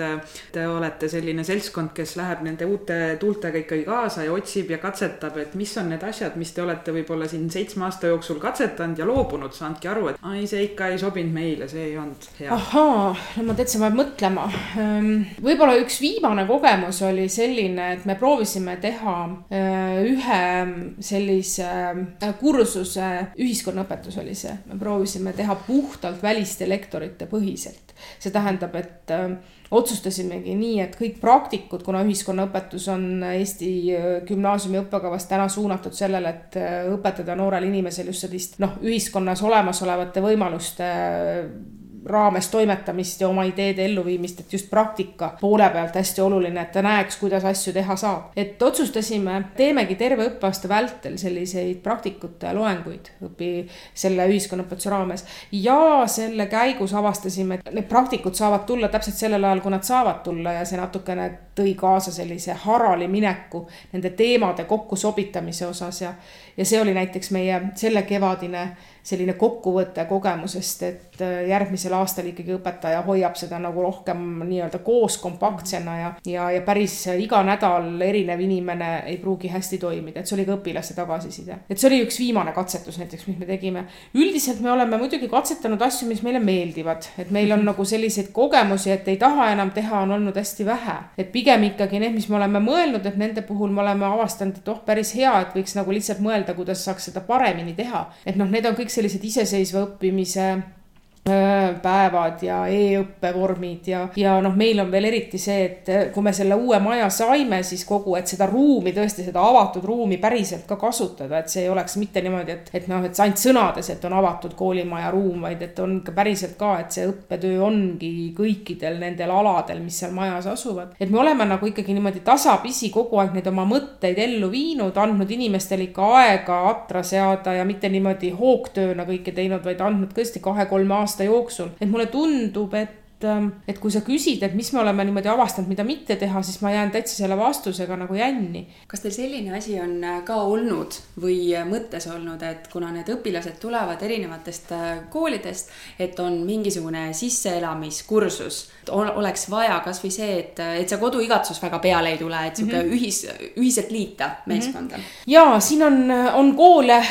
te olete selline seltskond, kes läheb nende uute tuultega ikkagi kaasa ja otsib ja katsetab, et mis on need asjad, mis te olete võib-olla siin seitsme aasta jooksul katsetanud ja loobunud, saanudki aru, et ai, see ikka ei sobinud meile, see ei olnud hea. ahaa, no ma täitsa pean mõtlema. Ehm, võib-olla üks viimane kogemus oli selline, et me proovisime teha äh, ühe sellise Äh, kursuse ühiskonnaõpetus oli see, me proovisime teha puhtalt väliste lektorite põhiselt. see tähendab, et äh, otsustasimegi nii, et kõik praktikud, kuna ühiskonnaõpetus on Eesti äh, gümnaasiumi õppekavas täna suunatud sellele, et õpetada noorel inimesel just sellist noh, ühiskonnas olemasolevate võimaluste raames toimetamist ja oma ideede elluviimist, et just praktika poole pealt hästi oluline, et ta näeks, kuidas asju teha saab. et otsustasime, teemegi terve õppeaasta vältel selliseid praktikute loenguid õpi selle ühiskonnaõpetuse raames ja selle käigus avastasime, et need praktikud saavad tulla täpselt sellel ajal, kui nad saavad tulla ja see natukene tõi kaasa sellise harali mineku nende teemade kokkusobitamise osas ja, ja see oli näiteks meie selle kevadine selline kokkuvõte kogemusest, et äh, järgmisel aastal ikkagi õpetaja hoiab seda nagu rohkem nii-öelda koos kompaktsena ja, ja, ja päris iga nädal erinev inimene ei pruugi hästi toimida, et see oli ka õpilaste tagasiside. et see oli üks viimane katsetus näiteks, mis me tegime. üldiselt me oleme muidugi katsetanud asju, mis meile meeldivad, et meil on nagu selliseid kogemusi, et ei taha enam teha, on olnud hästi vähe. et pigem ikkagi need, mis me oleme mõelnud, et nende puhul me oleme avastanud, et oh, päris hea, et võiks nagu lihtsalt mõelda, kuidas saaks seda paremini teha. et noh, need on kõik sellised iseseisva õppimise päevad ja e-õppevormid ja, ja noh, meil on veel eriti see, et kui me selle uue maja saime, siis kogu, et seda ruumi tõesti, seda avatud ruumi päriselt ka kasutada, et see ei oleks mitte niimoodi, et, et noh, et ainult sõnades, et on avatud koolimaja ruum, vaid et on ka päriselt ka, et see õppetöö ongi kõikidel nendel aladel, mis seal majas asuvad. et me oleme nagu ikkagi niimoodi tasapisi kogu aeg neid oma mõtteid ellu viinud, andnud inimestele ikka aega atra seada ja mitte niimoodi hoogtööna kõike teinud, vaid andnud tõesti kahe-kolme aasta jooksul. et mulle tundub, et Ähm, et kui sa küsid, et mis me oleme niimoodi avastanud, mida mitte teha, siis ma jään täitsa selle vastusega nagu jänni. kas teil selline asi on äh, ka olnud või äh, mõttes olnud, et kuna need õpilased tulevad erinevatest äh, koolidest, et on mingisugune sisseelamiskursus, oleks vaja kasvõi see, et, et see koduigatsus väga peale ei tule, et sihuke mm -hmm. ühis, ühiselt liita meeskonda mm. -hmm. ja siin on, on koole,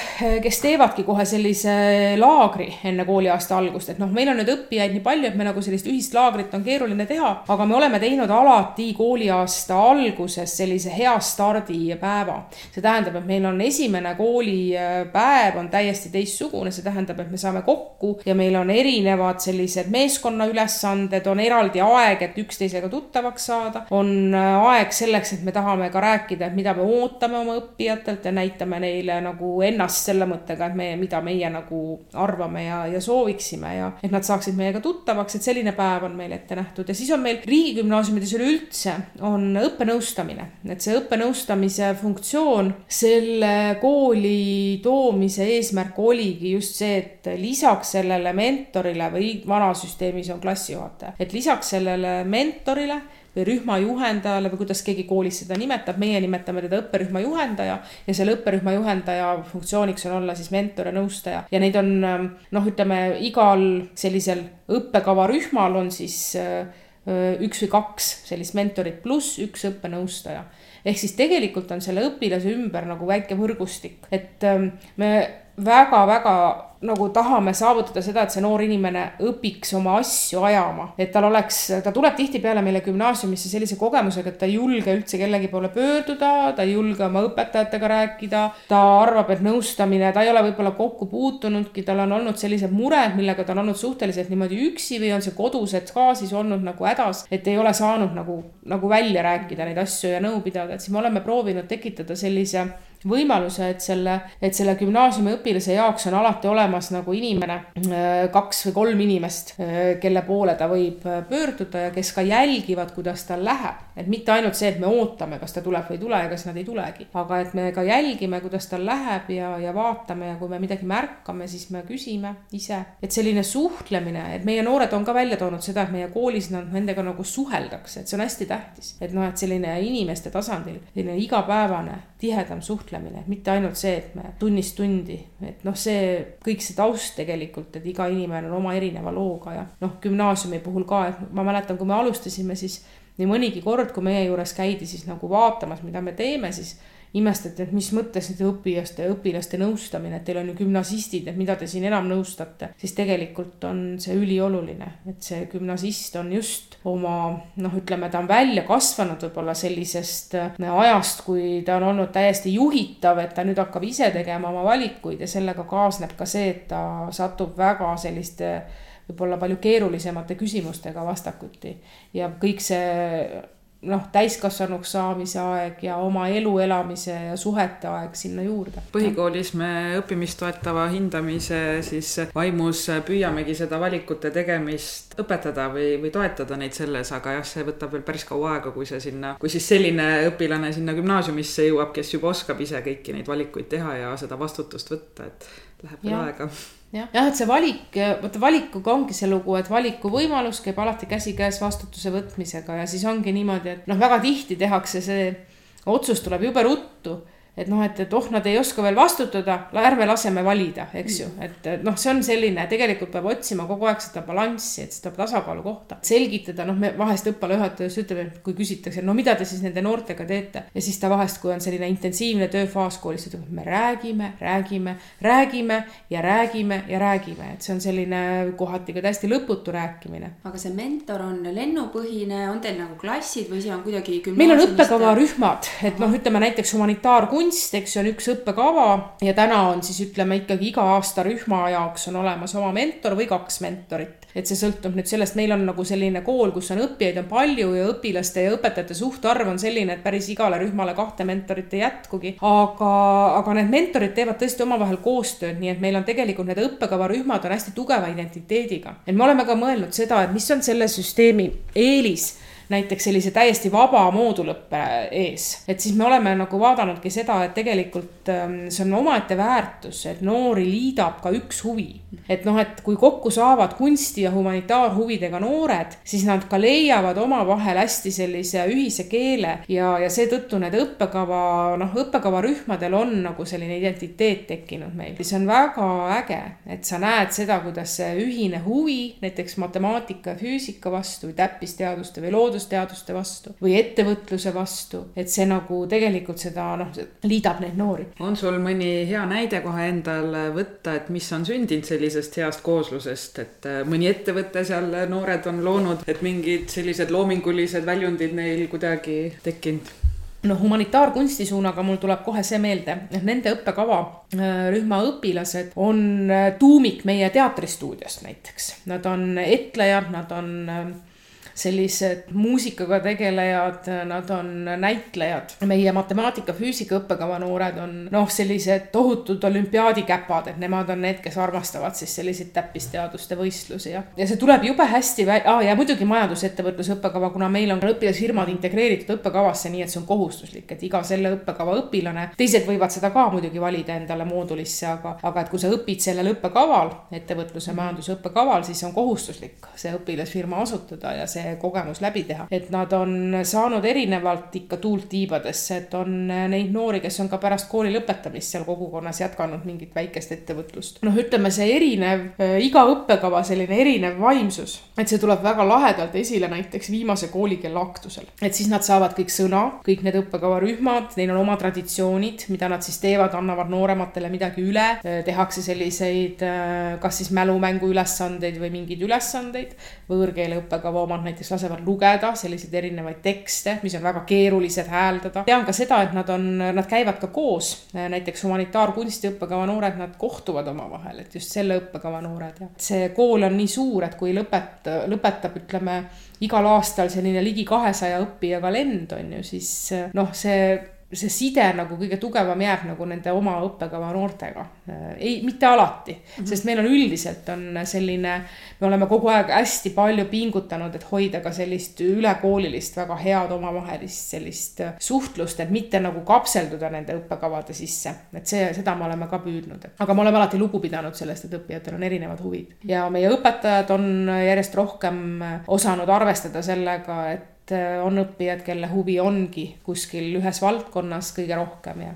kes teevadki kohe sellise laagri enne kooliaasta algust, et noh, meil on nüüd õppijaid nii palju, et me nagu sellist ühist ühist laagrit on keeruline teha, aga me oleme teinud alati kooliaasta alguses sellise hea stardipäeva. see tähendab, et meil on esimene koolipäev on täiesti teistsugune, see tähendab, et me saame kokku ja meil on erinevad sellised meeskonnaülesanded, on eraldi aeg, et üksteisega tuttavaks saada, on aeg selleks, et me tahame ka rääkida, et mida me ootame oma õppijatelt ja näitame neile nagu ennast selle mõttega, et me, mida meie nagu arvame ja, ja sooviksime ja et nad saaksid meiega tuttavaks, et selline päev päev on meil ette nähtud ja siis on meil riigigümnaasiumides üleüldse on õppenõustamine, et see õppenõustamise funktsioon, selle kooli toomise eesmärk oligi just see, et lisaks sellele mentorile või vanas süsteemis on klassijuhataja, et lisaks sellele mentorile või rühma juhendajale või kuidas keegi koolis seda nimetab, meie nimetame teda õpperühma juhendaja ja selle õpperühma juhendaja funktsiooniks on olla siis mentor ja nõustaja. Ja neid on noh, ütleme igal sellisel õppekava rühmal on siis üks või kaks sellist mentorit pluss üks õppenõustaja. Ehk siis tegelikult on selle õpilase ümber nagu väike võrgustik, et me väga-väga nagu tahame saavutada seda, et see noor inimene õpiks oma asju ajama, et tal oleks, ta tuleb tihtipeale meile gümnaasiumisse sellise kogemusega, et ta ei julge üldse kellegi poole pöörduda, ta ei julge oma õpetajatega rääkida, ta arvab, et nõustamine, ta ei ole võib-olla kokku puutunudki, tal on olnud sellised mured, millega ta on olnud suhteliselt niimoodi üksi või on see kodused ka siis olnud nagu hädas, et ei ole saanud nagu, nagu välja rääkida neid asju ja nõu pidada, et siis me oleme proovinud tekitada sellise võimaluse, et selle, et selle gümnaasiumi õpilase jaoks on alati olemas nagu inimene, äh, kaks või kolm inimest, äh, kelle poole ta võib äh, pöörduda ja kes ka jälgivad, kuidas tal läheb. et mitte ainult see, et me ootame, kas ta tuleb või ei tule ja kas nad ei tulegi, aga et me ka jälgime, kuidas tal läheb ja, ja vaatame ja kui me midagi märkame, siis me küsime ise. et selline suhtlemine, et meie noored on ka välja toonud seda, et meie koolis nad nendega nagu suheldakse, et see on hästi tähtis. et noh, et selline inimeste tasandil, selline igapäevane tihedam suhtlemine, mitte ainult see, et me tunnist tundi, et noh, see kõik see taust tegelikult, et iga inimene on oma erineva looga ja noh, gümnaasiumi puhul ka, et ma mäletan, kui me alustasime, siis nii mõnigi kord, kui meie juures käidi siis nagu vaatamas, mida me teeme, siis imestati, et mis mõttes nüüd õpilaste, õpilaste nõustamine, et teil on ju gümnasistid, et mida te siin enam nõustate, siis tegelikult on see ülioluline, et see gümnasist on just oma noh, ütleme, ta on välja kasvanud võib-olla sellisest äh, ajast, kui ta on olnud täiesti juhitav, et ta nüüd hakkab ise tegema oma valikuid ja sellega kaasneb ka see, et ta satub väga selliste võib-olla palju keerulisemate küsimustega vastakuti. Ja kõik see noh, täiskasvanuks saamise aeg ja oma elu elamise ja suhete aeg sinna juurde. põhikoolis me õppimist toetava hindamise siis vaimus püüamegi seda valikute tegemist õpetada või, või toetada neid selles, aga jah, see võtab veel päris kaua aega, kui see sinna, kui siis selline õpilane sinna gümnaasiumisse jõuab, kes juba oskab ise kõiki neid valikuid teha ja seda vastutust võtta, et läheb veel aega jah, jah, et see valik, vaata valikuga ongi see lugu, et valikuvõimalus käib alati käsikäes vastutuse võtmisega ja siis ongi niimoodi, et noh, väga tihti tehakse see otsus tuleb jube ruttu et noh, et, et oh, nad ei oska veel vastutada, ärme laseme valida, eks ju, mm. et, noh, see on selline, tegelikult peab otsima kogu aeg seda balanssi, et seda tasakaalu kohta. selgitada, noh, me vahest õppealajuhataja just ütleb, et kui küsitakse, no mida te siis nende noortega teete ja siis ta vahest, kui on selline intensiivne tööfaas koolis, ütleb, et me räägime, räägime, räägime ja räägime ja räägime, et see on selline kohati ka täiesti lõputu rääkimine. aga see mentor on lennupõhine, on teil nagu klassid või see on kuidagi meil on õppekavarühmad, et noh, ütleme näiteks humanitaarkund kunst, eks ju, on üks õppekava ja täna on siis ütleme ikkagi iga aasta rühma jaoks on olemas oma mentor või kaks mentorit et see sõltub nüüd sellest, meil on nagu selline kool, kus on õppijaid on palju ja õpilaste ja õpetajate suhtarv on selline, et päris igale rühmale kahte mentorit ei jätkugi. aga, aga need mentorid teevad tõesti omavahel koostööd, nii et meil on tegelikult need õppekavarühmad on hästi tugeva identiteediga. et me oleme ka mõelnud seda, et mis on selle süsteemi eelis näiteks sellise täiesti vaba moodulõppe ees. et siis me oleme nagu vaadanudki seda, et tegelikult ähm, see on omaette väärtus, et noori liidab ka üks huvi. et noh, et kui kokku saavad kunsti ja humanitaarhuvidega noored, siis nad ka leiavad omavahel hästi sellise ühise keele ja, ja seetõttu need õppekava, noh, õppekavarühmadel on nagu selline identiteet tekkinud meil. see on väga äge, et sa näed seda, kuidas see ühine huvi näiteks matemaatika ja füüsika vastu või täppisteaduste või loodus loodusteaduste vastu või ettevõtluse vastu, et see nagu tegelikult seda noh, liidab neid noori. on sul mõni hea näide kohe endal võtta, et mis on sündinud sellisest heast kooslusest, et äh, mõni ettevõte seal noored on loonud, et mingid sellised loomingulised väljundid neil kuidagi tekkinud? noh, humanitaarkunsti suunaga mul tuleb kohe see meelde, et nende õppekava äh, rühma õpilased on äh, tuumik meie teatristuudiost näiteks. Nad on etlejad, nad on sellised muusikaga tegelejad, nad on näitlejad. meie matemaatika-füüsika õppekava noored on noh, sellised tohutud olümpiaadikäpad, et nemad on need, kes armastavad siis selliseid täppisteaduste võistlusi ja, ja see tuleb jube hästi vä- ah,, ja muidugi majandusettevõtluse õppekava, kuna meil on õpilasfirmad integreeritud õppekavasse, nii et see on kohustuslik, et iga selle õppekava õpilane, teised võivad seda ka muidugi valida endale moodulisse, aga, aga et kui sa õpid sellel õppekaval, ettevõtluse majanduse õppekaval, siis on kohustuslik see õpilasfirma asutada ja see kogemus läbi teha. et nad on saanud erinevalt ikka tuult tiibadesse, et on neid noori, kes on ka pärast kooli lõpetamist seal kogukonnas jätkanud mingit väikest ettevõtlust. noh, ütleme see erinev, iga õppekava selline erinev vaimsus, et see tuleb väga lahedalt esile näiteks viimase koolikella aktusel. et siis nad saavad kõik sõna, kõik need õppekavarühmad, neil on oma traditsioonid, mida nad siis teevad, annavad noorematele midagi üle, tehakse selliseid kas siis mälumängu ülesandeid või mingeid ülesandeid, võõrkeele õppekava omad näitkes näiteks lasevad lugeda selliseid erinevaid tekste, mis on väga keerulised hääldada. tean ka seda, et nad on, nad käivad ka koos, näiteks humanitaarkunsti õppekava noored, nad kohtuvad omavahel, et just selle õppekava noored ja see kool on nii suur, et kui lõpet-, lõpetab, ütleme, igal aastal selline ligi kahesaja õppijaga lend on ju, siis noh, see see side nagu kõige tugevam jääb nagu nende oma õppekava noortega. ei, mitte alati mm, -hmm. sest meil on üldiselt on selline, me oleme kogu aeg hästi palju pingutanud, et hoida ka sellist ülekoolilist, väga head omavahelist sellist suhtlust, et mitte nagu kapselduda nende õppekavade sisse. et see, seda me oleme ka püüdnud, aga me oleme alati lugu pidanud sellest, et õppijatel on erinevad huvid ja meie õpetajad on järjest rohkem osanud arvestada sellega, et et äh, on õppijad, kelle huvi ongi kuskil ühes valdkonnas kõige rohkem ja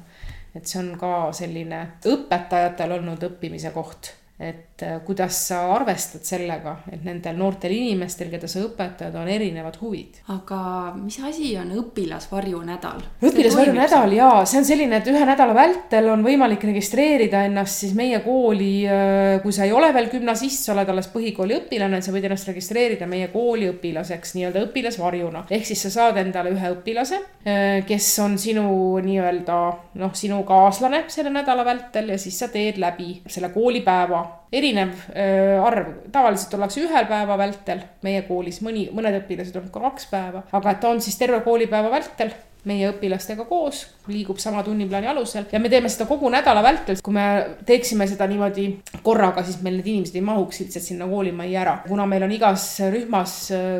et see on ka selline õpetajatel olnud õppimise koht et äh, kuidas sa arvestad sellega, et nendel noortel inimestel, keda sa õpetad, on erinevad huvid. aga mis asi on õpilasvarjunädal? õpilasvarjunädal jaa, see on selline, et ühe nädala vältel on võimalik registreerida ennast siis meie kooli, äh, kui sa ei ole veel gümnasist, sa oled alles põhikooli õpilane, sa võid ennast registreerida meie kooli õpilaseks nii-öelda õpilasvarjuna. ehk siis sa saad endale ühe õpilase, äh, kes on sinu nii-öelda noh, sinu kaaslane selle nädala vältel ja siis sa teed läbi selle koolipäeva erinev arv, tavaliselt ollakse ühel päeva vältel meie koolis, mõni, mõned õpilased on ka kaks päeva, aga et ta on siis terve koolipäeva vältel meie õpilastega koos, liigub sama tunniplaani alusel ja me teeme seda kogu nädala vältel. kui me teeksime seda niimoodi korraga, siis meil need inimesed ei mahuks lihtsalt sinna koolimajja ära. kuna meil on igas rühmas,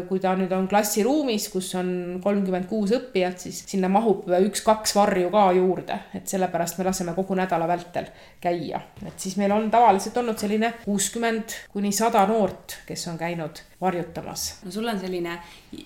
kui ta nüüd on klassiruumis, kus on kolmkümmend kuus õppijat, siis sinna mahub üks-kaks varju ka juurde, et sellepärast me laseme kogu nädala vältel käia. et siis meil on tavaliselt olnud selline kuuskümmend kuni sada noort, kes on käinud varjutamas. no sul on selline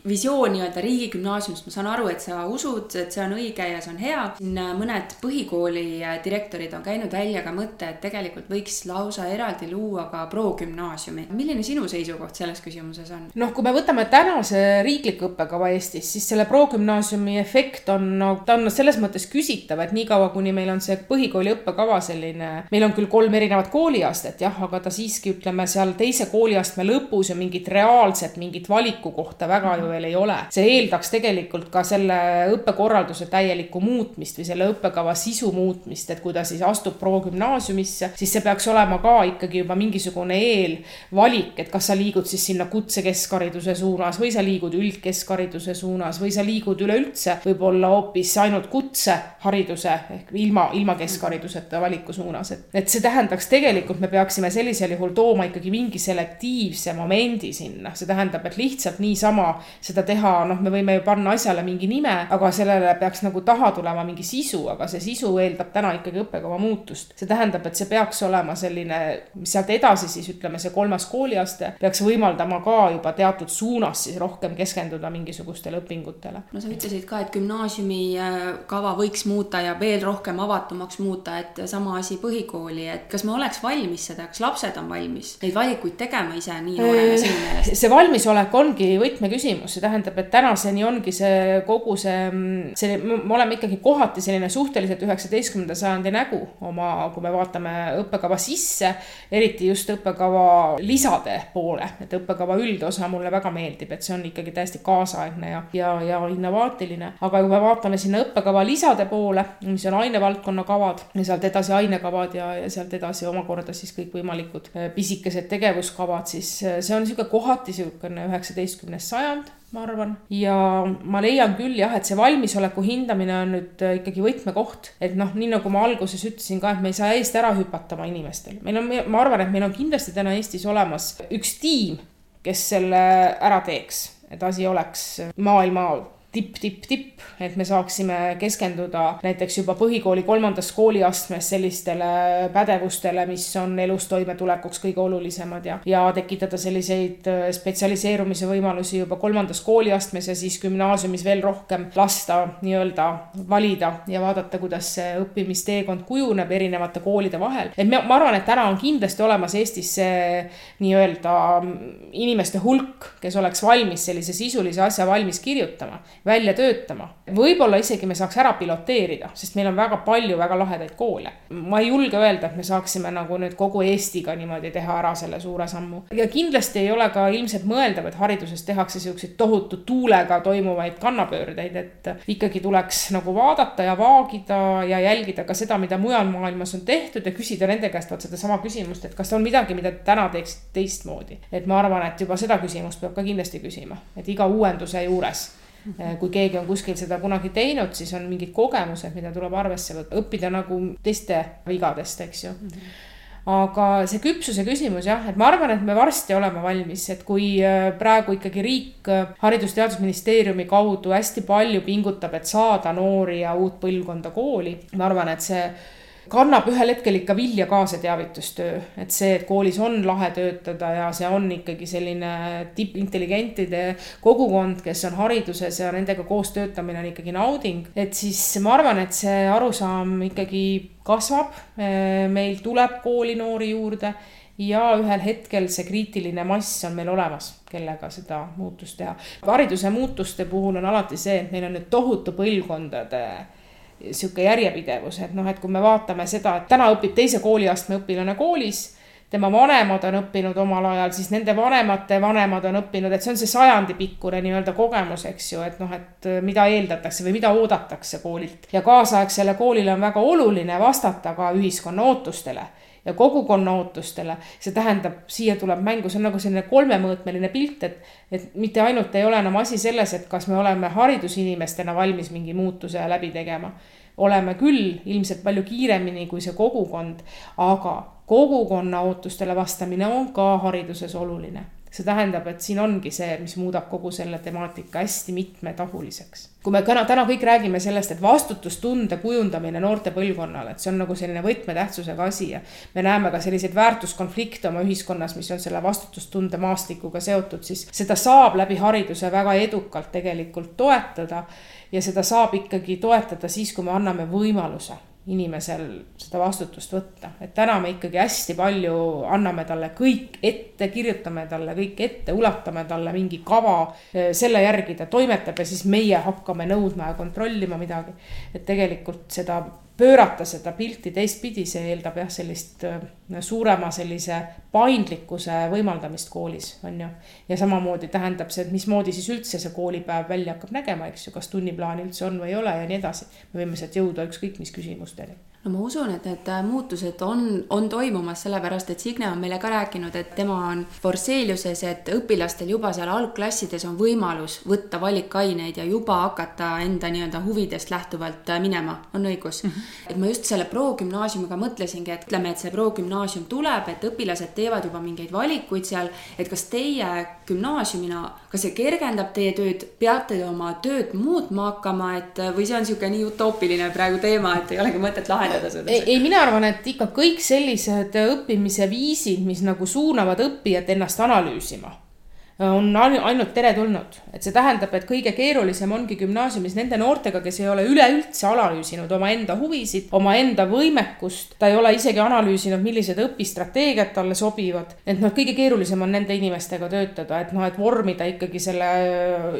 visioon nii-öelda riigigümnaasiumist, ma saan aru, et sa usud, et see on õige ja see on hea. Äh, mõned põhikooli äh, direktorid on käinud välja ka mõtte, et tegelikult võiks lausa eraldi luua ka progümnaasiumi. milline sinu seisukoht selles küsimuses on? noh, kui me võtame tänase riikliku õppekava Eestis, siis selle progümnaasiumi efekt on, no ta on selles mõttes küsitav, et niikaua, kuni meil on see põhikooli õppekava selline, meil on küll kolm erinevat kooliastet jah, aga ta siiski ütleme seal teise kooliastme lõpus ja mingit reaalset mingit valikukohta väga ju veel ei ole. see eeldaks tegelikult ka selle õppekorralduse täielikku muutmist muutmist või selle õppekava sisu muutmist, et kui ta siis astub progümnaasiumisse, siis see peaks olema ka ikkagi juba mingisugune eelvalik, et kas sa liigud siis sinna kutsekeskhariduse suunas või sa liigud üldkeskhariduse suunas või sa liigud üleüldse võib-olla hoopis ainult kutsehariduse ehk ilma, ilma keskhariduseta valiku suunas, et, et see tähendaks tegelikult me peaksime sellisel juhul tooma ikkagi mingi selektiivse momendi sinna, see tähendab, et lihtsalt niisama seda teha, noh, me võime ju panna asjale mingi nime, aga sellele peaks nagu taha tulema mingi sisu, aga see sisu eeldab täna ikkagi õppekava muutust. see tähendab, et see peaks olema selline, mis sealt edasi siis ütleme, see kolmas kooliaste peaks võimaldama ka juba teatud suunas siis rohkem keskenduda mingisugustele õpingutele. no sa ütlesid ka, et gümnaasiumi äh, kava võiks muuta ja veel rohkem avatumaks muuta, et sama asi põhikooli, et kas me oleks valmis seda, kas lapsed on valmis neid valikuid tegema ise nii noorena sinu meelest? see valmisolek ongi võtmeküsimus, see tähendab, et tänaseni ongi see kogu see, see, me oleme ikkagi kohati selline suhteliselt üheksateistkümnenda sajandi nägu oma, kui me vaatame õppekava sisse, eriti just õppekava lisade poole, et õppekava üldosa mulle väga meeldib, et see on ikkagi täiesti kaasaegne ja, ja, ja innovaatiline. aga kui me vaatame sinna õppekava lisade poole, mis on ainevaldkonna kavad ja sealt edasi ainekavad ja, ja sealt edasi omakorda siis kõikvõimalikud äh, pisikesed tegevuskavad, siis äh, see on niisugune kohati niisugune üheksateistkümnes sajand ma arvan. ja ma leian küll jah, et see valmisoleku hindamine on nüüd äh, ikkagi võtmekoht, et noh, nii nagu ma alguses ütlesin ka, et me ei saa eest ära hüpata oma inimestel. meil on, ma arvan, et meil on kindlasti täna Eestis olemas üks tiim, kes selle ära teeks, et asi oleks maailma tipp, tipp, tipp, et me saaksime keskenduda näiteks juba põhikooli kolmandas kooliastmes sellistele pädevustele, mis on elus toimetulekuks kõige olulisemad ja, ja tekitada selliseid äh, spetsialiseerumise võimalusi juba kolmandas kooliastmes ja siis gümnaasiumis veel rohkem lasta nii-öelda valida ja vaadata, kuidas see õppimisteekond kujuneb erinevate koolide vahel. et ma, ma arvan, et täna on kindlasti olemas Eestis see nii-öelda inimeste hulk, kes oleks valmis sellise sisulise asja valmis kirjutama välja töötama. võib-olla isegi me saaks ära piloteerida, sest meil on väga palju väga lahedaid koole. ma ei julge öelda, et me saaksime nagu nüüd kogu Eestiga niimoodi teha ära selle suure sammu. ja kindlasti ei ole ka ilmselt mõeldav, et hariduses tehakse siukseid tohutu tuulega toimuvaid kannapöördeid, et ikkagi tuleks nagu vaadata ja vaagida ja jälgida ka seda, mida mujal maailmas on tehtud ja küsida nende käest vot sedasama küsimust, et kas on midagi, mida täna teeksite teistmoodi. et ma arvan, et juba seda küsimust peab ka kindlasti küsima, et iga uuenduse juures kui keegi on kuskil seda kunagi teinud, siis on mingid kogemused, mida tuleb arvesse võtta, õppida nagu teiste vigadest, eks ju. -hmm aga see küpsuse küsimus jah, et ma arvan, et me varsti oleme valmis, et kui eh, praegu ikkagi riik eh, Haridus-Teadusministeeriumi kaudu hästi palju pingutab, et saada noori ja uut põlvkonda kooli, ma arvan, et see kannab ühel hetkel ikka vilja ka see teavitustöö, et see, et koolis on lahe töötada ja see on ikkagi selline tippintelligentide kogukond, kes on hariduses ja nendega koos töötamine on ikkagi nauding. et siis ma arvan, et see arusaam ikkagi kasvab, meil tuleb kooli noori juurde ja ühel hetkel see kriitiline mass on meil olemas, kellega seda muutust teha. hariduse muutuste puhul on alati see, et meil on nüüd tohutu põlvkondade sihuke järjepidevus, et noh, et kui me vaatame seda, et täna õpib teise kooliastme õpilane koolis, tema vanemad on õppinud omal ajal, siis nende vanemate vanemad on õppinud, et see on see sajandipikkune nii-öelda kogemus, eks ju, et noh, et mida eeldatakse või mida oodatakse koolilt. ja kaasaegsele koolile on väga oluline vastata ka ühiskonna ootustele ja kogukonna ootustele. see tähendab, siia tuleb mängu, see on nagu selline kolmemõõtmeline pilt, et, et mitte ainult ei ole enam asi selles, et kas me oleme haridusinimestena valmis mingi muutuse läbi tegema. oleme küll ilmselt palju kiiremini kui see kogukond, aga kogukonna ootustele vastamine on ka hariduses oluline see tähendab, et siin ongi see, mis muudab kogu selle temaatika hästi mitmetahuliseks. kui me täna, täna kõik räägime sellest, et vastutustunde kujundamine noorte põlvkonnale, et see on nagu selline võtmetähtsusega asi ja me näeme ka selliseid väärtuskonflikte oma ühiskonnas, mis on selle vastutustunde maastikuga seotud, siis seda saab läbi hariduse väga edukalt tegelikult toetada ja seda saab ikkagi toetada siis, kui me anname võimaluse inimesel seda vastutust võtta, et täna me ikkagi hästi palju anname talle kõik ette, kirjutame talle kõik ette, ulatame talle mingi kava, selle järgi ta toimetab ja siis meie hakkame nõudma ja kontrollima midagi. et tegelikult seda pöörata seda pilti teistpidi, see eeldab jah, sellist äh, suurema sellise paindlikkuse võimaldamist koolis, on ju. ja samamoodi tähendab see, et mismoodi siis üldse see koolipäev välja hakkab nägema, eks ju, kas tunniplaan üldse on või ei ole ja nii edasi. me võime sealt jõuda ükskõik mis küsimusteni no ma usun, et need äh, muutused on, on toimumas, sellepärast et Signe on meile ka rääkinud, et tema on Forseliuses, et õpilastel juba seal algklassides on võimalus võtta valikaineid ja juba hakata enda nii-öelda huvidest lähtuvalt äh, minema, on õigus mm. -hmm. et ma just selle progümnaasiumiga mõtlesingi, et ütleme, et see progümnaasium tuleb, et õpilased teevad juba mingeid valikuid seal, et kas teie gümnaasiumina, kas see kergendab teie tööd, peate te oma tööd muutma hakkama, et või see on niisugune nii utoopiline praegu teema, et ei olegi mõtet lahendada? Lahendada seda? ei, mina arvan, et ikka kõik sellised õppimise viisid, mis nagu suunavad õppijat ennast analüüsima on ainult teretulnud. et see tähendab, et kõige keerulisem ongi gümnaasiumis nende noortega, kes ei ole üleüldse analüüsinud omaenda huvisid, omaenda võimekust. ta ei ole isegi analüüsinud, millised õpistrateegiad talle sobivad. et noh, kõige keerulisem on nende inimestega töötada, et noh, et vormida ikkagi selle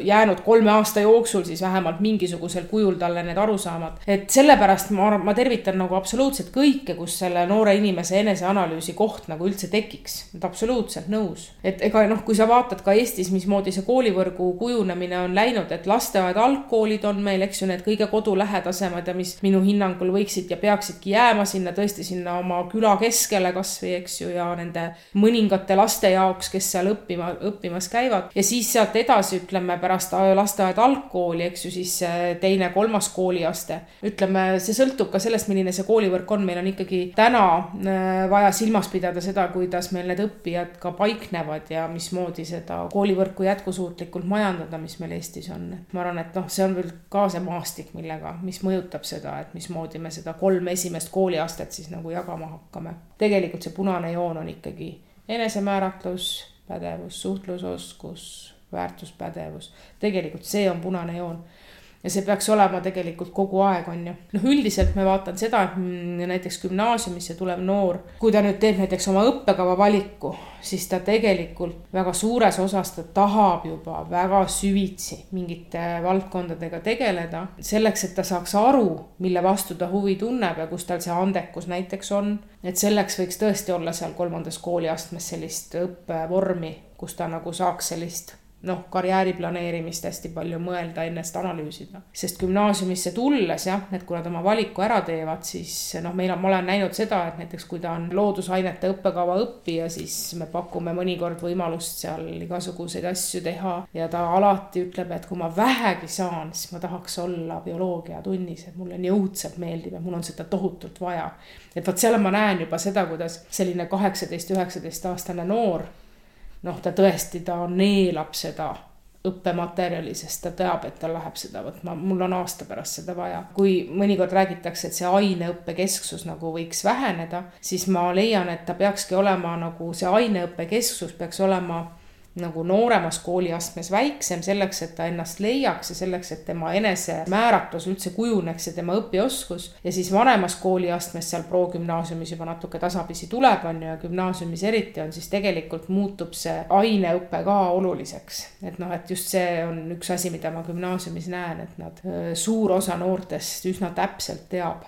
jäänud kolme aasta jooksul siis vähemalt mingisugusel kujul talle need arusaamad. et sellepärast ma, ma tervitan nagu absoluutselt kõike, kus selle noore inimese eneseanalüüsi koht nagu üldse tekiks. et absoluutselt nõus. et ega noh, kui sa vaatad ka Eestis, mismoodi see koolivõrgu kujunemine on läinud, et lasteaed, algkoolid on meil, eks ju, need kõige kodulähedasemad ja mis minu hinnangul võiksid ja peaksidki jääma sinna tõesti sinna oma küla keskele kasvõi, eks ju, ja nende mõningate laste jaoks, kes seal õppima, õppimas käivad. ja siis sealt edasi, ütleme pärast lasteaed, algkooli, eks ju, siis teine, kolmas kooliaste. ütleme, see sõltub ka sellest, milline see koolivõrk on, meil on ikkagi täna äh, vaja silmas pidada seda, kuidas meil need õppijad ka paiknevad ja mismoodi seda koolivõrku jätkusuutlikult majandada, mis meil Eestis on. ma arvan, et noh, see on veel ka see maastik, millega, mis mõjutab seda, et mismoodi me seda kolme esimest kooliastet siis nagu jagama hakkame. tegelikult see punane joon on ikkagi enesemääratlus, pädevus, suhtlusoskus, väärtuspädevus. tegelikult see on punane joon ja see peaks olema tegelikult kogu aeg, on ju. noh, üldiselt ma vaatan seda, et mm, näiteks gümnaasiumisse tulev noor, kui ta nüüd teeb näiteks oma õppekava valiku, siis ta tegelikult väga suures osas ta tahab juba väga süvitsi mingite valdkondadega tegeleda. selleks, et ta saaks aru, mille vastu ta huvi tunneb ja kus tal see andekus näiteks on. et selleks võiks tõesti olla seal kolmandas kooliastmes sellist õppevormi, kus ta nagu saaks sellist noh, karjääri planeerimist hästi palju mõelda, ennast analüüsida. sest gümnaasiumisse tulles jah, et kui nad oma valiku ära teevad, siis noh, meil on, ma olen näinud seda, et näiteks kui ta on loodusainete õppekava õppija, siis me pakume mõnikord võimalust seal igasuguseid asju teha ja ta alati ütleb, et kui ma vähegi saan, siis ma tahaks olla bioloogiatunnis, et mulle nii õudselt meeldib ja mul on seda tohutult vaja. et vot seal ma näen juba seda, kuidas selline kaheksateist, üheksateist aastane noor noh, ta tõesti, ta neelab seda õppematerjali, sest ta teab, et ta läheb seda võtma, mul on aasta pärast seda vaja. kui mõnikord räägitakse, et see aineõppe kesksus nagu võiks väheneda, siis ma leian, et ta peakski olema nagu see aineõppe kesksus peaks olema nagu nooremas kooliastmes väiksem, selleks, et ta ennast leiaks ja selleks, et tema enesemääratlus üldse kujuneks ja tema õpioskus. ja siis vanemas kooliastmes seal progümnaasiumis juba natuke tasapisi tuleb, on ju, ja gümnaasiumis eriti on, siis tegelikult muutub see aineõpe ka oluliseks. et noh, et just see on üks asi, mida ma gümnaasiumis näen, et nad, suur osa noortest üsna täpselt teab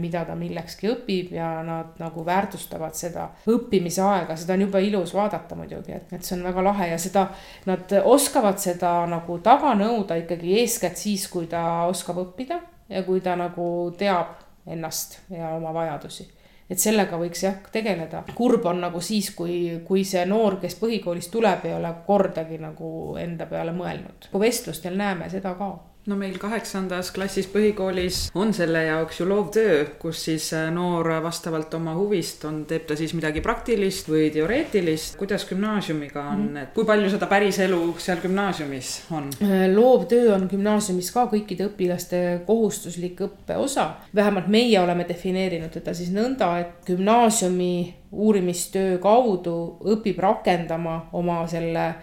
mida ta millekski õpib ja nad nagu väärtustavad seda õppimise aega, seda on jube ilus vaadata muidugi, et, et see on väga lahe ja seda, nad oskavad seda nagu taga nõuda ikkagi eeskätt siis, kui ta oskab õppida ja kui ta nagu teab ennast ja oma vajadusi et sellega võiks jah tegeleda. kurb on nagu siis, kui, kui see noor, kes põhikoolist tuleb, ei ole kordagi nagu enda peale mõelnud. kui vestlustel näeme seda ka no meil kaheksandas klassis põhikoolis on selle jaoks ju loovtöö, kus siis äh, noor vastavalt oma huvist on, teeb ta siis midagi praktilist või teoreetilist. kuidas gümnaasiumiga on -hmm. et kui palju seda päriselu seal gümnaasiumis on? Äh, loovtöö on gümnaasiumis ka kõikide õpilaste kohustuslik õppeosa. vähemalt meie oleme defineerinud teda siis nõnda, et gümnaasiumi uurimistöö kaudu õpib rakendama oma selle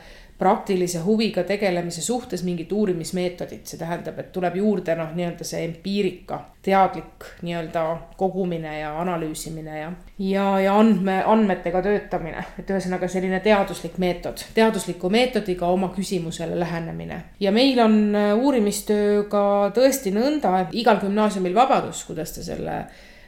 praktilise huviga tegelemise suhtes mingit uurimismeetodit, see tähendab, et tuleb juurde noh, nii-öelda see empiirika, teadlik nii-öelda kogumine ja analüüsimine ja, ja, ja andme, andmetega töötamine, et ühesõnaga selline teaduslik meetod, teadusliku meetodiga oma küsimusele lähenemine. ja meil on äh, uurimistööga tõesti nõnda, et igal gümnaasiumil vabadus, kuidas ta selle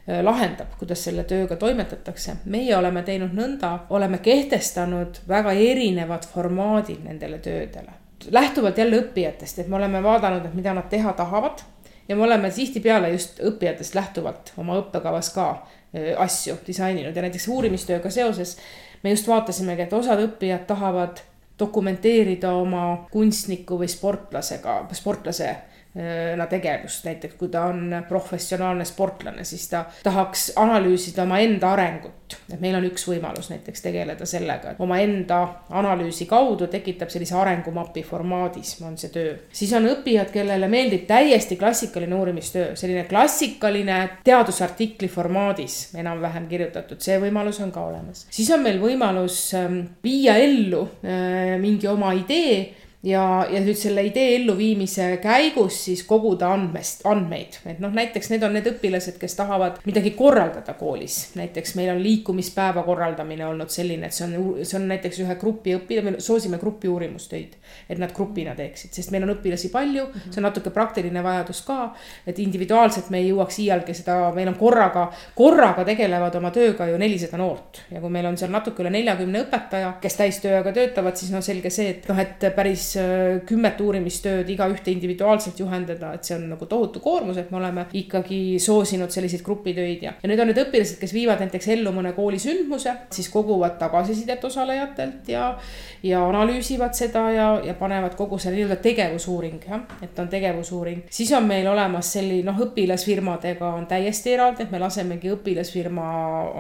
lahendab, kuidas selle tööga toimetatakse. meie oleme teinud nõnda, oleme kehtestanud väga erinevad formaadid nendele töödele. lähtuvalt jälle õppijatest, et me oleme vaadanud, et mida nad teha tahavad ja me oleme tihtipeale just õppijatest lähtuvalt oma õppekavas ka äh, asju disaininud ja näiteks uurimistööga seoses me just vaatasimegi, et osad õppijad tahavad dokumenteerida oma kunstniku või sportlasega, sportlase no tegevust, näiteks kui ta on professionaalne sportlane, siis ta tahaks analüüsida omaenda arengut. et meil on üks võimalus näiteks tegeleda sellega, et omaenda analüüsi kaudu tekitab sellise arengumapi formaadis, on see töö. siis on õppijad, kellele meeldib täiesti klassikaline uurimistöö, selline klassikaline teadusartikli formaadis enam-vähem kirjutatud, see võimalus on ka olemas. siis on meil võimalus ähm, viia ellu äh, mingi oma idee ja, ja nüüd selle idee elluviimise käigus siis koguda andmest, andmeid, et noh, näiteks need on need õpilased, kes tahavad midagi korraldada koolis. näiteks meil on liikumispäeva korraldamine olnud selline, et see on, see on näiteks ühe grupi õpilane, me soosime grupi uurimustöid, et nad grupina teeksid, sest meil on õpilasi palju, see on natuke praktiline vajadus ka. et individuaalselt me ei jõuaks iialgi seda, meil on korraga, korraga tegelevad oma tööga ju nelisada noort ja kui meil on seal natuke üle neljakümne õpetaja, kes täistööga töötavad, siis noh, selge see, et noh, et päris kümmet uurimistööd igaühte individuaalselt juhendada, et see on nagu tohutu koormus, et me oleme ikkagi soosinud selliseid grupitöid ja, ja nüüd on need õpilased, kes viivad näiteks ellu mõne kooli sündmuse, siis koguvad tagasisidet osalejatelt ja, ja analüüsivad seda ja, ja panevad kogu selle nii-öelda tegevusuuring, jah, et on tegevusuuring. siis on meil olemas selline, noh, õpilasfirmadega on täiesti eraldi, et me lasemegi õpilasfirma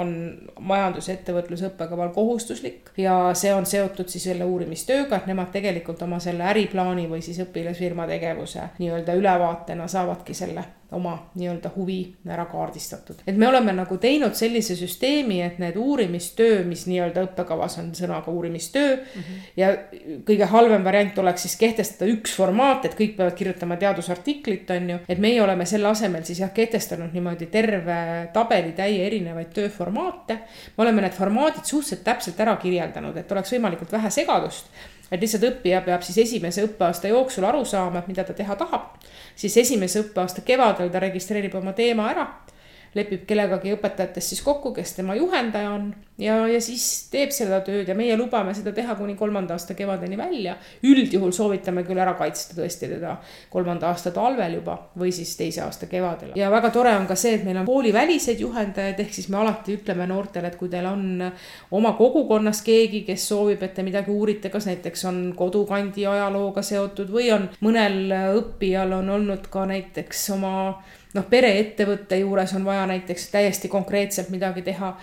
on majandus- ja ettevõtluse õppekaval kohustuslik ja see on seotud siis selle uurimistööga, et nemad tegelikult oma selle äriplaani või siis õpilasfirma tegevuse nii-öelda ülevaatena saavadki selle oma nii-öelda huvi ära kaardistatud. et me oleme nagu teinud sellise süsteemi, et need uurimistöö, mis nii-öelda õppekavas on sõnaga uurimistöö mm. -hmm. ja kõige halvem variant oleks siis kehtestada üks formaat, et kõik peavad kirjutama teadusartiklit, on ju. et meie oleme selle asemel siis jah, kehtestanud niimoodi terve tabelitäie erinevaid tööformaate. me oleme need formaadid suhteliselt täpselt ära kirjeldanud, et oleks võimalikult vähe segadust et lihtsalt õppija peab siis esimese õppeaasta jooksul aru saama, et mida ta teha tahab. siis esimese õppeaasta kevadel ta registreerib oma teema ära lepib kellegagi õpetajatest siis kokku, kes tema juhendaja on ja, ja siis teeb seda tööd ja meie lubame seda teha kuni kolmanda aasta kevadeni välja. üldjuhul soovitame küll ära kaitsta tõesti teda kolmanda aasta talvel juba või siis teise aasta kevadel. ja väga tore on ka see, et meil on kooliväliseid juhendajaid, ehk siis me alati ütleme noortele, et kui teil on oma kogukonnas keegi, kes soovib, et te midagi uurite, kas näiteks on kodukandi ajalooga seotud või on mõnel õppijal on olnud ka näiteks oma noh, pereettevõtte juures on vaja näiteks täiesti konkreetselt midagi teha,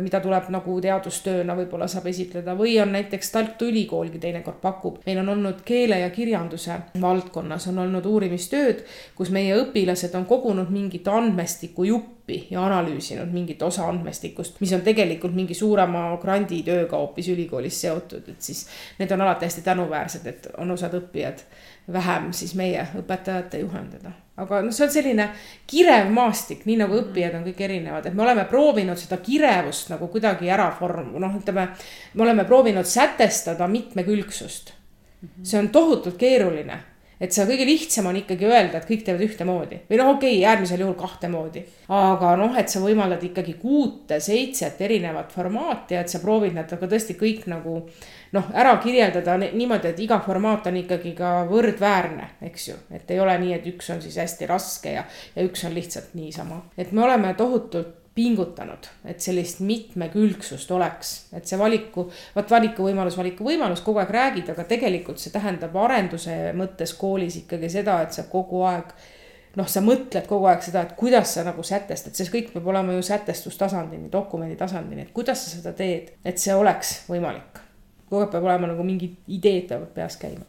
mida tuleb nagu teadustööna võib-olla saab esitleda. Või on näiteks Tartu Ülikoolgi teinekord pakub. meil on olnud keele ja kirjanduse valdkonnas on olnud uurimistööd, kus meie õpilased on kogunud mingit andmestiku juppi ja analüüsinud mingit osa andmestikust, mis on tegelikult mingi suurema granditööga hoopis ülikoolis seotud, et siis need on alati hästi tänuväärsed, et on osad õppijad vähem siis meie õpetajate juhendada aga noh, see on selline kirev maastik, nii nagu õppijad on kõik erinevad, et me oleme proovinud seda kirevust nagu kuidagi ära form-, noh, ütleme. me oleme proovinud sätestada mitmekülgsust. see on tohutult keeruline, et see kõige lihtsam on ikkagi öelda, et kõik teevad ühtemoodi või noh, okei okay,, äärmisel juhul kahte moodi. aga noh, et sa võimaldad ikkagi kuute-seitset erinevat formaati et sa proovid nad aga tõesti kõik nagu noh, ära kirjeldada niimoodi, et iga formaat on ikkagi ka võrdväärne, eks ju. et ei ole nii, et üks on siis hästi raske ja, ja üks on lihtsalt niisama. et me oleme tohutult pingutanud, et sellist mitmekülgsust oleks, et see valiku, vot valikuvõimalus, valikuvõimalus, kogu aeg räägid, aga tegelikult see tähendab arenduse mõttes koolis ikkagi seda, et sa kogu aeg noh, sa mõtled kogu aeg seda, et kuidas sa nagu sätestad, sest kõik peab olema ju sätestustasandini, dokumendi tasandini, et kuidas sa seda teed, et see oleks võimalik kogu aeg peab olema nagu mingid ideed peavad peas käima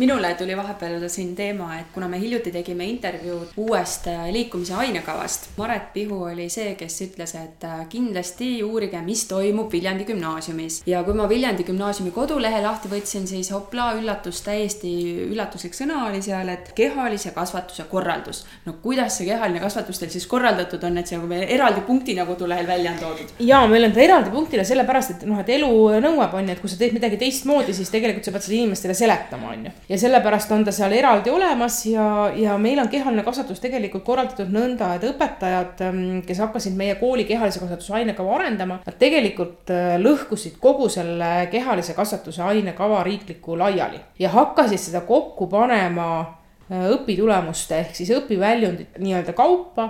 minule tuli vahepeal siin teema, et kuna me hiljuti tegime intervjuud uuest äh, liikumise ainekavast, Maret Pihu oli see, kes ütles, et äh, kindlasti uurige, mis toimub Viljandi gümnaasiumis. ja kui ma Viljandi gümnaasiumi kodulehe lahti võtsin, siis hopla, üllatus, täiesti üllatuslik sõna oli seal, et kehalise kasvatuse korraldus. no kuidas see kehaline kasvatus teil siis korraldatud on, et see veel eraldi punktina kodulehel välja on toodud? ja meil on ta eraldi punktina sellepärast, et noh, et elu nõuab, on ju, et kui sa teed midagi teistmoodi, siis tegelikult sa pead seda inimestele seletama, on ju. Ja sellepärast on ta seal eraldi olemas ja, ja meil on kehaline kasvatus tegelikult korraldatud nõnda, et õpetajad, ähm, kes hakkasid meie kooli kehalise kasvatuse ainekava arendama, nad tegelikult äh, lõhkusid kogu selle kehalise kasvatuse ainekava riikliku laiali ja hakkasid seda kokku panema õpitulemuste ehk siis õpiväljundite nii-öelda kaupa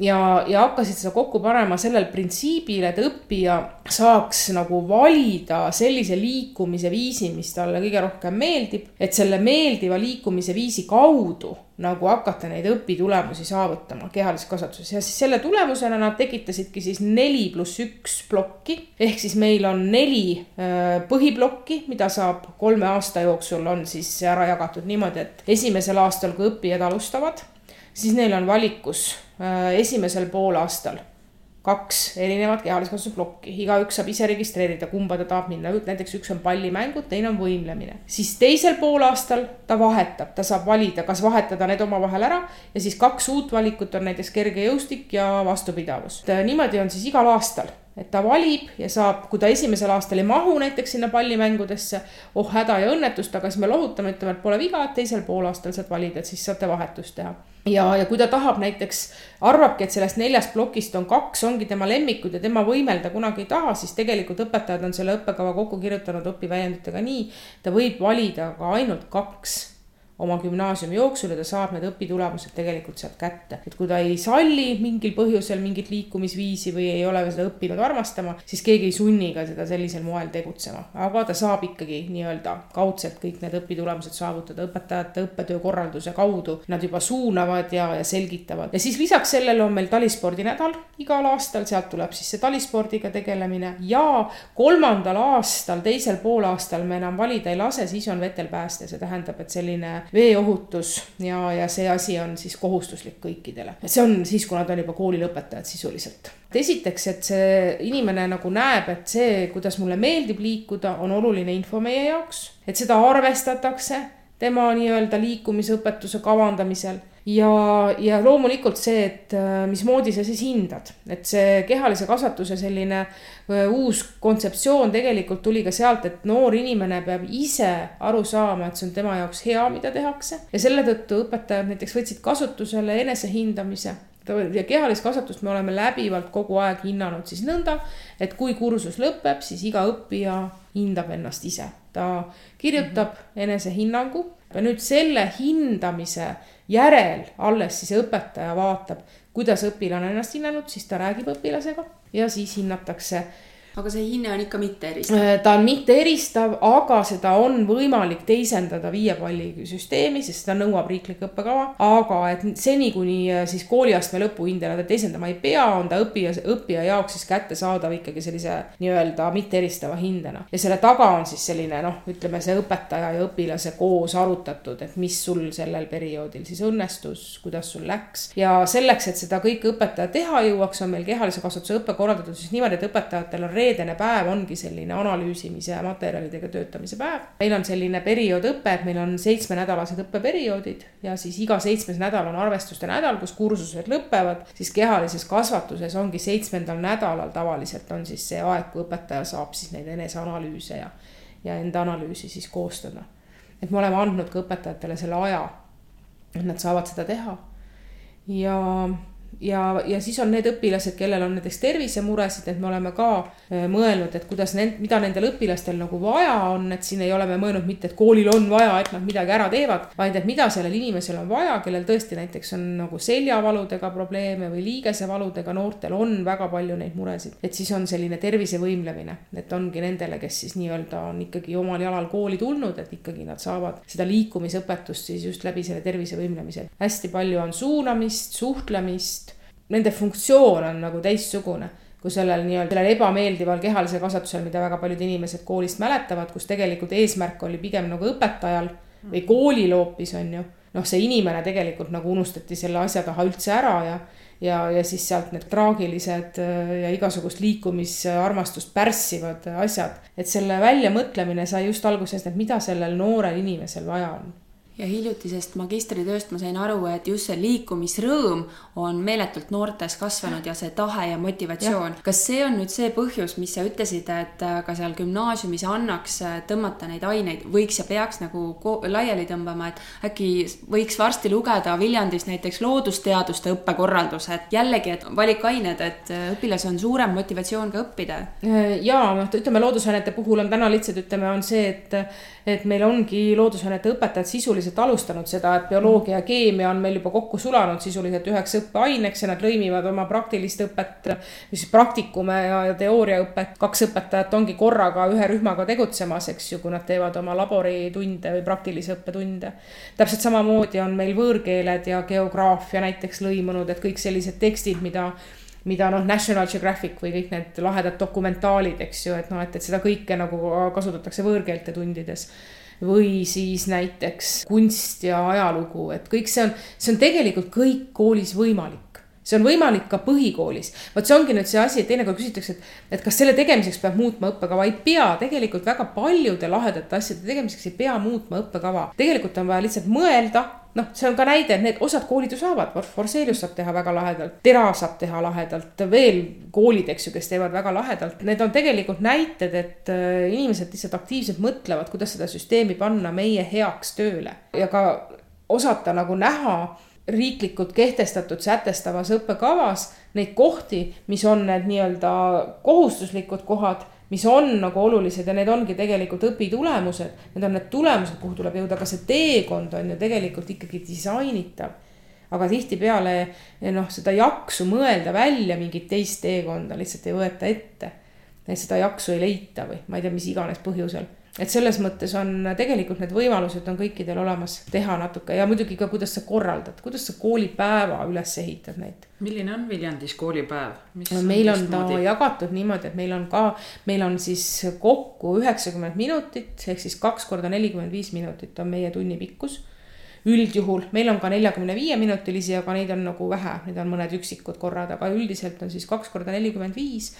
ja, ja hakkasid seda kokku panema sellel printsiibil, et õppija saaks nagu valida sellise liikumise viisi, mis talle kõige rohkem meeldib, et selle meeldiva liikumise viisi kaudu nagu hakata neid õpitulemusi saavutama kehalises kasvatuses ja siis selle tulemusena nad tekitasidki siis neli pluss üks plokki. ehk siis meil on neli äh, põhiplokki, mida saab kolme aasta jooksul on siis ära jagatud niimoodi, et esimesel aastal, kui õppijad alustavad, siis neil on valikus Äh, esimesel poolaastal kaks erinevat kehalise kasvatuse plokki, igaüks saab ise registreerida, kumba ta tahab minna, näiteks üks on pallimängud, teine on võimlemine. siis teisel poolaastal ta vahetab, ta saab valida, kas vahetada need omavahel ära ja siis kaks uut valikut on näiteks kergejõustik ja vastupidavus. niimoodi on siis igal aastal et ta valib ja saab, kui ta esimesel aastal ei mahu näiteks sinna pallimängudesse, oh häda ja õnnetust, aga siis me lohutame, ütleme, et pole viga, et teisel poolaastal saad valida, et siis saate vahetust teha ja, ja kui ta tahab näiteks, arvabki, et sellest neljast plokist on kaks, ongi tema lemmikud ja tema võimelda kunagi ei taha, siis tegelikult õpetajad on selle õppekava kokku kirjutanud õpiväljunditega nii, ta võib valida ka ainult kaks oma gümnaasiumi jooksul ja ta saab need õpitulemused tegelikult sealt kätte. et kui ta ei salli mingil põhjusel mingit liikumisviisi või ei ole seda õppinud armastama, siis keegi ei sunni ka seda sellisel moel tegutsema. aga ta saab ikkagi nii-öelda kaudselt kõik need õpitulemused saavutada õpetajate õppetöö korralduse kaudu. Nad juba suunavad ja, ja selgitavad. ja siis lisaks sellele on meil talispordinädal igal aastal, sealt tuleb siis see talispordiga tegelemine ja kolmandal aastal, teisel poolaastal me enam valida ei lase, siis on vetelpääste, see tähendab, et selline veeohutus ja, ja see asi on siis kohustuslik kõikidele. et see on siis, kui nad on juba kooli lõpetajad sisuliselt. et esiteks, et see inimene nagu näeb, et see, kuidas mulle meeldib liikuda, on oluline info meie jaoks, et seda arvestatakse tema nii-öelda liikumisõpetuse kavandamisel ja, ja loomulikult see, et äh, mismoodi sa siis hindad, et see kehalise kasvatuse selline äh, uus kontseptsioon tegelikult tuli ka sealt, et noor inimene peab ise aru saama, et see on tema jaoks hea, mida tehakse. ja selle tõttu õpetajad näiteks võtsid kasutusele enesehindamise ja kehalist kasvatust me oleme läbivalt kogu aeg hinnanud siis nõnda, et kui kursus lõpeb, siis iga õppija hindab ennast ise. ta kirjutab mm -hmm. enesehinnangu ja nüüd selle hindamise järel alles siis õpetaja vaatab, kuidas õpilane on ennast hinnanud, siis ta räägib õpilasega ja siis hinnatakse aga see hinne on ikka mitte eristav? Äh, ta on mitte eristav, aga seda on võimalik teisendada viie palli süsteemi, sest seda nõuab riiklik õppekava. aga et seni, kuni äh, siis kooliastme lõpuhindele ta teisendama ei pea, on ta õppija, õppija jaoks siis kättesaadav ikkagi sellise nii-öelda mitte eristava hindena. ja selle taga on siis selline noh, ütleme see õpetaja ja õpilase koos arutatud, et mis sul sellel perioodil siis õnnestus, kuidas sul läks. ja selleks, et seda kõike õpetaja teha jõuaks, on meil kehalise kasvatuse õpe korraldatud siis niimoodi, et õpetajatel on reedene päev ongi selline analüüsimise ja materjalidega töötamise päev. meil on selline perioodõpe, et meil on seitsmenädalased õppeperioodid ja siis iga seitsmes nädal on arvestuste nädal, kus kursused lõpevad, siis kehalises kasvatuses ongi seitsmendal nädalal tavaliselt on siis see aeg, kui õpetaja saab siis neid eneseanalüüse ja, ja enda analüüsi siis koostada. et me oleme andnud ka õpetajatele selle aja, et nad saavad seda teha ja ja, ja siis on need õpilased, kellel on näiteks tervisemuresid, et me oleme ka äh, mõelnud, et kuidas need, mida nendel õpilastel nagu vaja on, et siin ei ole me mõelnud mitte, et koolil on vaja, et nad midagi ära teevad, vaid et mida sellel inimesel on vaja, kellel tõesti näiteks on nagu seljavaludega probleeme või liigesevaludega, noortel on väga palju neid muresid. et siis on selline tervisevõimlemine, et ongi nendele, kes siis nii-öelda on ikkagi omal jalal kooli tulnud, et ikkagi nad saavad seda liikumisõpetust siis just läbi selle tervisevõimlemise. hästi palju on suunamist, suhtlemist nende funktsioon on nagu teistsugune kui sellel nii-öelda sellel ebameeldival kehalise kasvatusel, mida väga paljud inimesed koolist mäletavad, kus tegelikult eesmärk oli pigem nagu õpetajal või koolil hoopis on ju. noh, see inimene tegelikult nagu unustati selle asja taha üldse ära ja ja, ja siis sealt need traagilised äh, ja igasugust liikumisarmastust pärssivad asjad. et selle väljamõtlemine sai just alguses, et mida sellel noorel inimesel vaja on ja hiljutisest magistritööst ma sain aru, et just see liikumisrõõm on meeletult noortes kasvanud ja see tahe ja motivatsioon. kas see on nüüd see põhjus, mis sa ütlesid, et äh, ka seal gümnaasiumis annaks äh, tõmmata neid aineid, võiks ja peaks nagu laiali tõmbama, et äkki võiks varsti lugeda Viljandis näiteks loodusteaduste õppekorraldus, et jällegi, et valikained, et äh, õpilasel on suurem motivatsioon ka õppida. ja noh, ütleme loodusainete puhul on täna lihtsalt ütleme, on see, et et meil ongi loodusainete õpetajad sisuliselt alustanud seda, et bioloogia ja keemia on meil juba kokku sulanud sisuliselt üheks õppeaineks ja nad lõimivad oma praktilist õpet, siis praktikume ja, teooriaõpet. kaks õpetajat ongi korraga ühe rühmaga tegutsemas, eks ju, kui nad teevad oma laboritunde või praktilisi õppetunde. täpselt samamoodi on meil võõrkeeled ja geograafia näiteks lõimunud, et kõik sellised tekstid, mida mida noh, National Geographic või kõik need lahedad dokumentaalid, eks ju, et noh, et, et seda kõike nagu kasutatakse võõrkeelte tundides või siis näiteks kunst ja ajalugu, et kõik see on, see on tegelikult kõik koolis võimalik see on võimalik ka põhikoolis. vot see ongi nüüd see asi, et teinekord küsitakse, et, et kas selle tegemiseks peab muutma õppekava, ei pea, tegelikult väga paljude lahedate asjade tegemiseks ei pea muutma õppekava. tegelikult on vaja lihtsalt mõelda noh, see on ka näide, et need osad koolid ju saavad, Forselius saab teha väga lahedalt, Tera saab teha lahedalt, veel koolid, eks ju, kes teevad väga lahedalt. Need on tegelikult näited, et äh, inimesed lihtsalt aktiivselt mõtlevad, kuidas seda süsteemi panna meie heaks tööle ja ka osata nagu näha riiklikult kehtestatud sätestavas õppekavas neid kohti, mis on need nii-öelda kohustuslikud kohad mis on nagu olulised ja need ongi tegelikult õpitulemused. Need on need tulemused, kuhu tuleb jõuda, aga see teekond on ju tegelikult ikkagi disainitav. aga tihtipeale noh, seda jaksu mõelda välja mingit teist teekonda lihtsalt ei võeta ette. et seda jaksu ei leita või ma ei tea, mis iganes põhjusel et selles mõttes on tegelikult need võimalused on kõikidel olemas teha natuke ja muidugi ka, kuidas sa korraldad, kuidas sa koolipäeva üles ehitad neid. milline on Viljandis koolipäev? no meil on ta moodi? jagatud niimoodi, et meil on ka, meil on siis kokku üheksakümmend minutit ehk siis kaks korda nelikümmend viis minutit on meie tunni pikkus üldjuhul, meil on ka neljakümne viie minutilisi, aga neid on nagu vähe, need on mõned üksikud korrad, aga üldiselt on siis kaks korda nelikümmend viis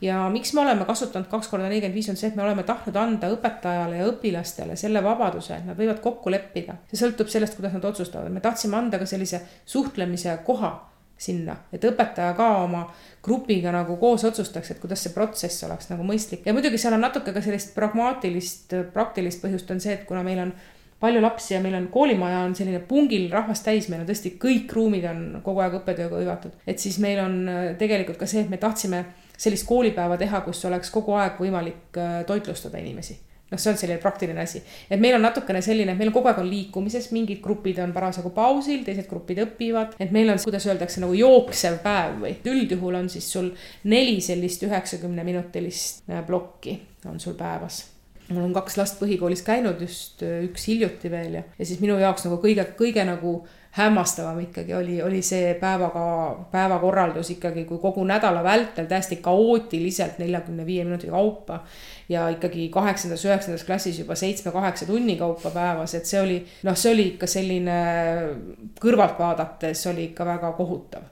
ja miks me oleme kasutanud kaks korda nelikümmend viis, on see, et me oleme tahtnud anda õpetajale ja õpilastele selle vabaduse, et nad võivad kokku leppida. see sõltub sellest, kuidas nad otsustavad, me tahtsime anda ka sellise suhtlemise koha sinna, et õpetaja ka oma grupiga nagu koos otsustaks, et kuidas see protsess oleks nagu mõistlik ja muidugi seal on natuke ka sellist pragmaatilist, praktilist põhjust on see, et kuna meil on palju lapsi ja meil on koolimaja on selline pungil rahvast täis, meil on tõesti kõik ruumid on kogu aeg õppetööga hõivatud, et siis meil on tegelikult ka see, et me tahtsime sellist koolipäeva teha, kus oleks kogu aeg võimalik äh, toitlustada inimesi. noh, see on selline praktiline asi, et meil on natukene selline, meil on kogu aeg on liikumises, mingid grupid on parasjagu pausil, teised grupid õpivad, et meil on, kuidas öeldakse, nagu jooksev päev või üldjuhul on siis sul neli sellist üheksakümne minutilist äh, plokki on sul päevas. mul on kaks last põhikoolis käinud just äh, üks hiljuti veel ja, ja siis minu jaoks nagu kõige, kõige nagu hämmastavam ikkagi oli, oli see päevaga, päevakorraldus ikkagi, kui kogu nädala vältel täiesti kaootiliselt neljakümne viie minuti kaupa ja ikkagi kaheksandas, üheksandas klassis juba seitsme-kaheksa tunni kaupa päevas, et see oli, noh, see oli ikka selline kõrvalt vaadates oli ikka väga kohutav.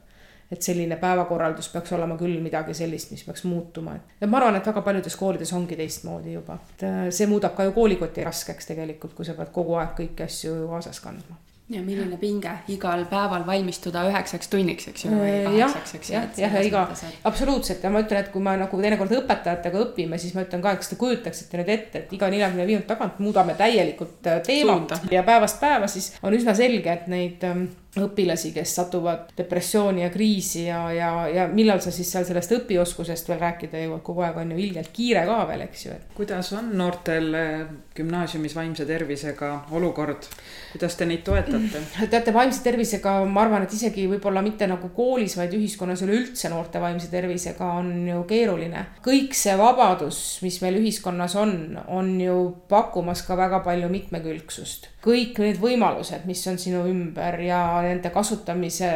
et selline päevakorraldus peaks olema küll midagi sellist, mis peaks muutuma, et ma arvan, et väga paljudes koolides ongi teistmoodi juba, et äh, see muudab ka ju koolikoti raskeks tegelikult, kui sa pead kogu aeg kõiki asju kaasas kandma ja milline pinge igal päeval valmistuda üheksaks tunniks, eks ju, või äh, kaheksaks, eks ju. jah, jah, ja iga, absoluutselt ja ma ütlen, et kui me nagu teinekord õpetajatega õpime, siis ma ütlen ka, et kas te kujutaksite nüüd ette, et iga neljakümne minuti tagant muudame täielikult äh, teemat Suunda. ja päevast päeva, siis on üsna selge, et neid ähm, õpilasi, kes satuvad depressiooni ja kriisi ja, ja, ja millal sa siis seal sellest õpioskusest veel rääkida jõuad, kogu aeg on ju ilgelt kiire ka veel, eks ju. kuidas on noortel äh, gümnaasiumis vaimse tervisega olukord, kuidas te neid toetate? teate, vaimse tervisega ma arvan, et isegi võib-olla mitte nagu koolis, vaid ühiskonnas üleüldse noorte vaimse tervisega on ju keeruline. kõik see vabadus, mis meil ühiskonnas on, on ju pakkumas ka väga palju mitmekülgsust kõik need võimalused, mis on sinu ümber ja nende kasutamise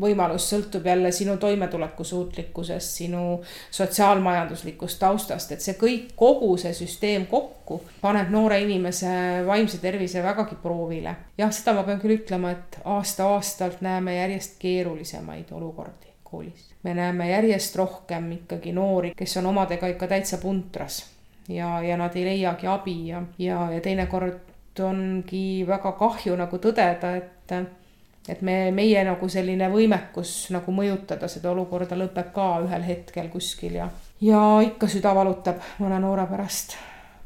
võimalus sõltub jälle sinu toimetulekusuutlikkusest, sinu sotsiaalmajanduslikust taustast, et see kõik, kogu see süsteem kokku paneb noore inimese vaimse tervise vägagi proovile. jah, seda ma pean küll ütlema, et aasta-aastalt näeme järjest keerulisemaid olukordi koolis. me näeme järjest rohkem ikkagi noori, kes on omadega ikka täitsa puntras ja, ja nad ei leiagi abi ja, ja, ja teinekord ongi väga kahju nagu tõdeda, et, et me, meie nagu selline võimekus nagu mõjutada seda olukorda lõpeb ka ühel hetkel kuskil ja, ja ikka süda valutab mõne noore pärast.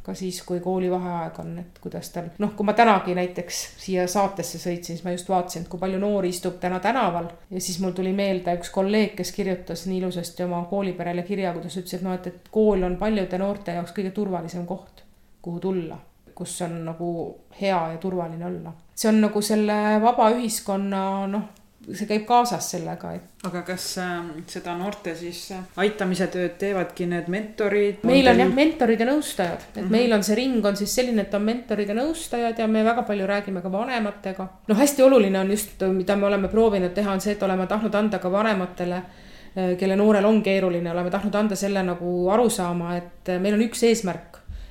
Ka siis, kui koolivaheaeg on, et kuidas tal, noh, kui ma tänagi näiteks siia saatesse sõitsin, siis ma just vaatasin, et kui palju noori istub täna tänaval. Ja siis mul tuli meelde üks kolleeg, kes kirjutas nii ilusasti oma kooliperele kirja, kuidas ütles, et noh, et, et kool on paljude noorte jaoks kõige turvalisem koht, kuhu tulla kus on nagu hea ja turvaline olla. see on nagu selle vaba ühiskonna noh, see käib kaasas sellega, et. aga kas äh, seda noorte siis äh, aitamise tööd teevadki need mentorid? meil on jah mentorid ja nõustajad, et mm -hmm. meil on see ring on siis selline, et on mentorid ja nõustajad ja me väga palju räägime ka vanematega. noh, hästi oluline on just, mida me oleme proovinud teha, on see, et oleme tahtnud anda ka vanematele äh, kelle noorel on keeruline, oleme tahtnud anda selle nagu arusaama, et äh, meil on üks eesmärk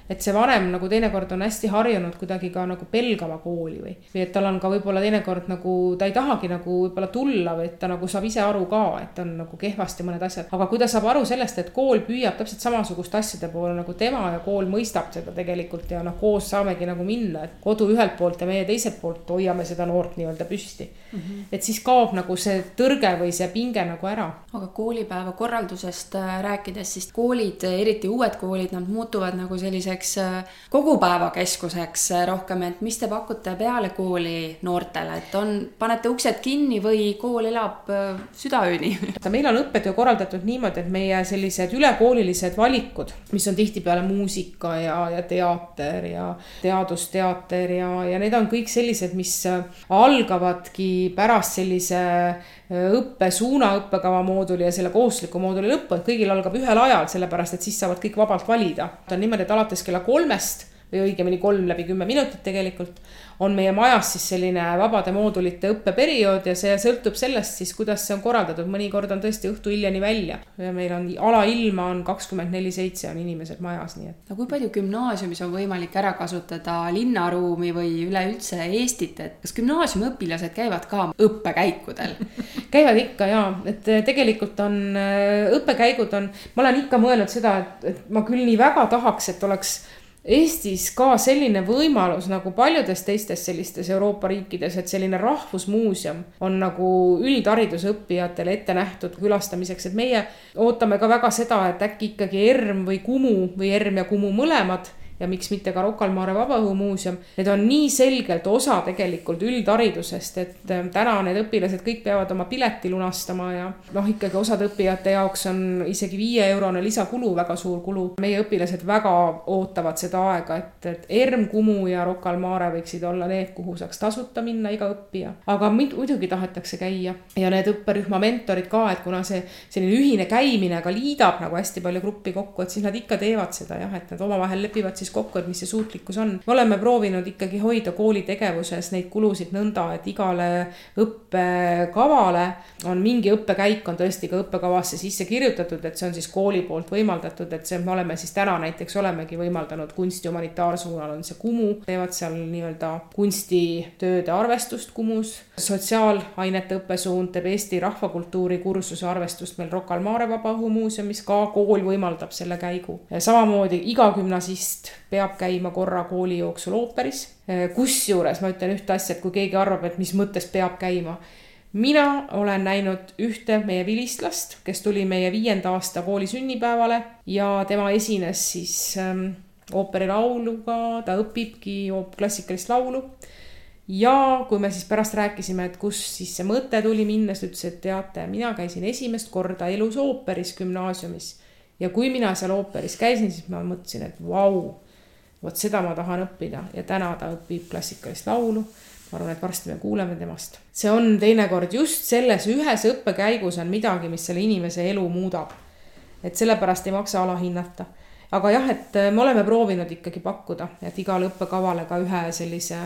et see vanem nagu teinekord on hästi harjunud kuidagi ka nagu pelgama kooli või, või et tal on ka võib-olla teinekord nagu ta ei tahagi nagu võib-olla tulla või et ta nagu saab ise aru ka, et on nagu kehvasti mõned asjad, aga kui ta saab aru sellest, et kool püüab täpselt samasuguste asjade poole nagu tema ja kool mõistab seda tegelikult ja noh, koos saamegi nagu minna, et kodu ühelt poolt ja meie teiselt poolt hoiame seda noort nii-öelda püsti mm. -hmm. et siis kaob nagu see tõrge või see pinge nagu ära. aga koolipäeva korraldusest äh, rääkides, siis koolid, eriti uued koolid, nad muutuvad nagu selliseks selliseks äh, kogupäevakeskuseks äh, rohkem, et mis te pakute peale kooli noortele, et on, panete uksed kinni või kool elab äh, südaööni? meil on õppetöö korraldatud niimoodi, et meie sellised ülekoolilised valikud, mis on tihtipeale muusika ja, ja teater ja teadusteater ja, ja need on kõik sellised, mis algavadki pärast sellise õppesuuna õppekava mooduli ja selle kohustusliku mooduli lõppu, et kõigil algab ühel ajal, sellepärast et siis saavad kõik vabalt valida. ta on niimoodi, et alates kella kolmest või õigemini kolm läbi kümme minutit tegelikult on meie majas siis selline vabade moodulite õppeperiood ja see sõltub sellest siis, kuidas see on korraldatud, mõnikord on tõesti õhtu hiljani välja ja meil on alailma on kakskümmend neli seitse on inimesed majas, nii et. no kui palju gümnaasiumis on võimalik ära kasutada linnaruumi või üleüldse Eestit, et kas gümnaasiumiõpilased käivad ka õppekäikudel? Käivad ikka ja, et tegelikult on äh, õppekäigud on, ma olen ikka mõelnud seda, et, et ma küll nii väga tahaks, et oleks Eestis ka selline võimalus nagu paljudes teistes sellistes Euroopa riikides, et selline rahvusmuuseum on nagu üldhariduse õppijatele ette nähtud külastamiseks, et meie ootame ka väga seda, et äkki ikkagi ERM või Kumu või ERM ja Kumu mõlemad ja miks mitte ka Rocca al Mare Vabaõhumuuseum. Need on nii selgelt osa tegelikult üldharidusest, et ähm, täna need õpilased kõik peavad oma pileti lunastama ja noh, ikkagi osade õppijate jaoks on isegi viieeurone lisakulu väga suur kulu. meie õpilased väga ootavad seda aega, et, et ERM, Kumu ja Rocca al Mare võiksid olla need, kuhu saaks tasuta minna iga õppija. aga muidugi tahetakse käia ja need õpperühma mentorid ka, et kuna see selline ühine käimine ka liidab nagu hästi palju gruppi kokku, et siis nad ikka teevad seda jah, et nad omavahel lepivad siis siis kokku, et mis see suutlikkus on. me oleme proovinud ikkagi hoida kooli tegevuses neid kulusid nõnda, et igale õppekavale on mingi õppekäik on tõesti ka õppekavasse sisse kirjutatud, et see on siis kooli poolt võimaldatud, et see, me oleme siis täna näiteks olemegi võimaldanud kunsti humanitaarsuunal on see Kumu, teevad seal nii-öelda kunstitööde arvestust Kumus. sotsiaalainete õppesuund teeb Eesti rahvakultuuri kursuse arvestust meil Rocca al Mare Vabaõhumuuseumis, ka kool võimaldab selle käigu. samamoodi iga gümnasist peab käima korra kooli jooksul ooperis. kusjuures ma ütlen ühte asja, et kui keegi arvab, et mis mõttes peab käima. mina olen näinud ühte meie vilistlast, kes tuli meie viienda aasta kooli sünnipäevale ja tema esines siis ähm, ooperilauluga, ta õpibki klassikalist laulu ja kui me siis pärast rääkisime, et kus siis see mõte tuli minna, siis ta ütles, et teate, mina käisin esimest korda elus ooperis gümnaasiumis ja kui mina seal ooperis käisin, siis ma mõtlesin, et vau, vot seda ma tahan õppida ja täna ta õpib klassikalist laulu. ma arvan, et varsti me kuuleme temast. see on teinekord just selles ühes õppekäigus on midagi, mis selle inimese elu muudab. et sellepärast ei maksa alahinnata aga jah, et me oleme proovinud ikkagi pakkuda, et igale õppekavale ka ühe sellise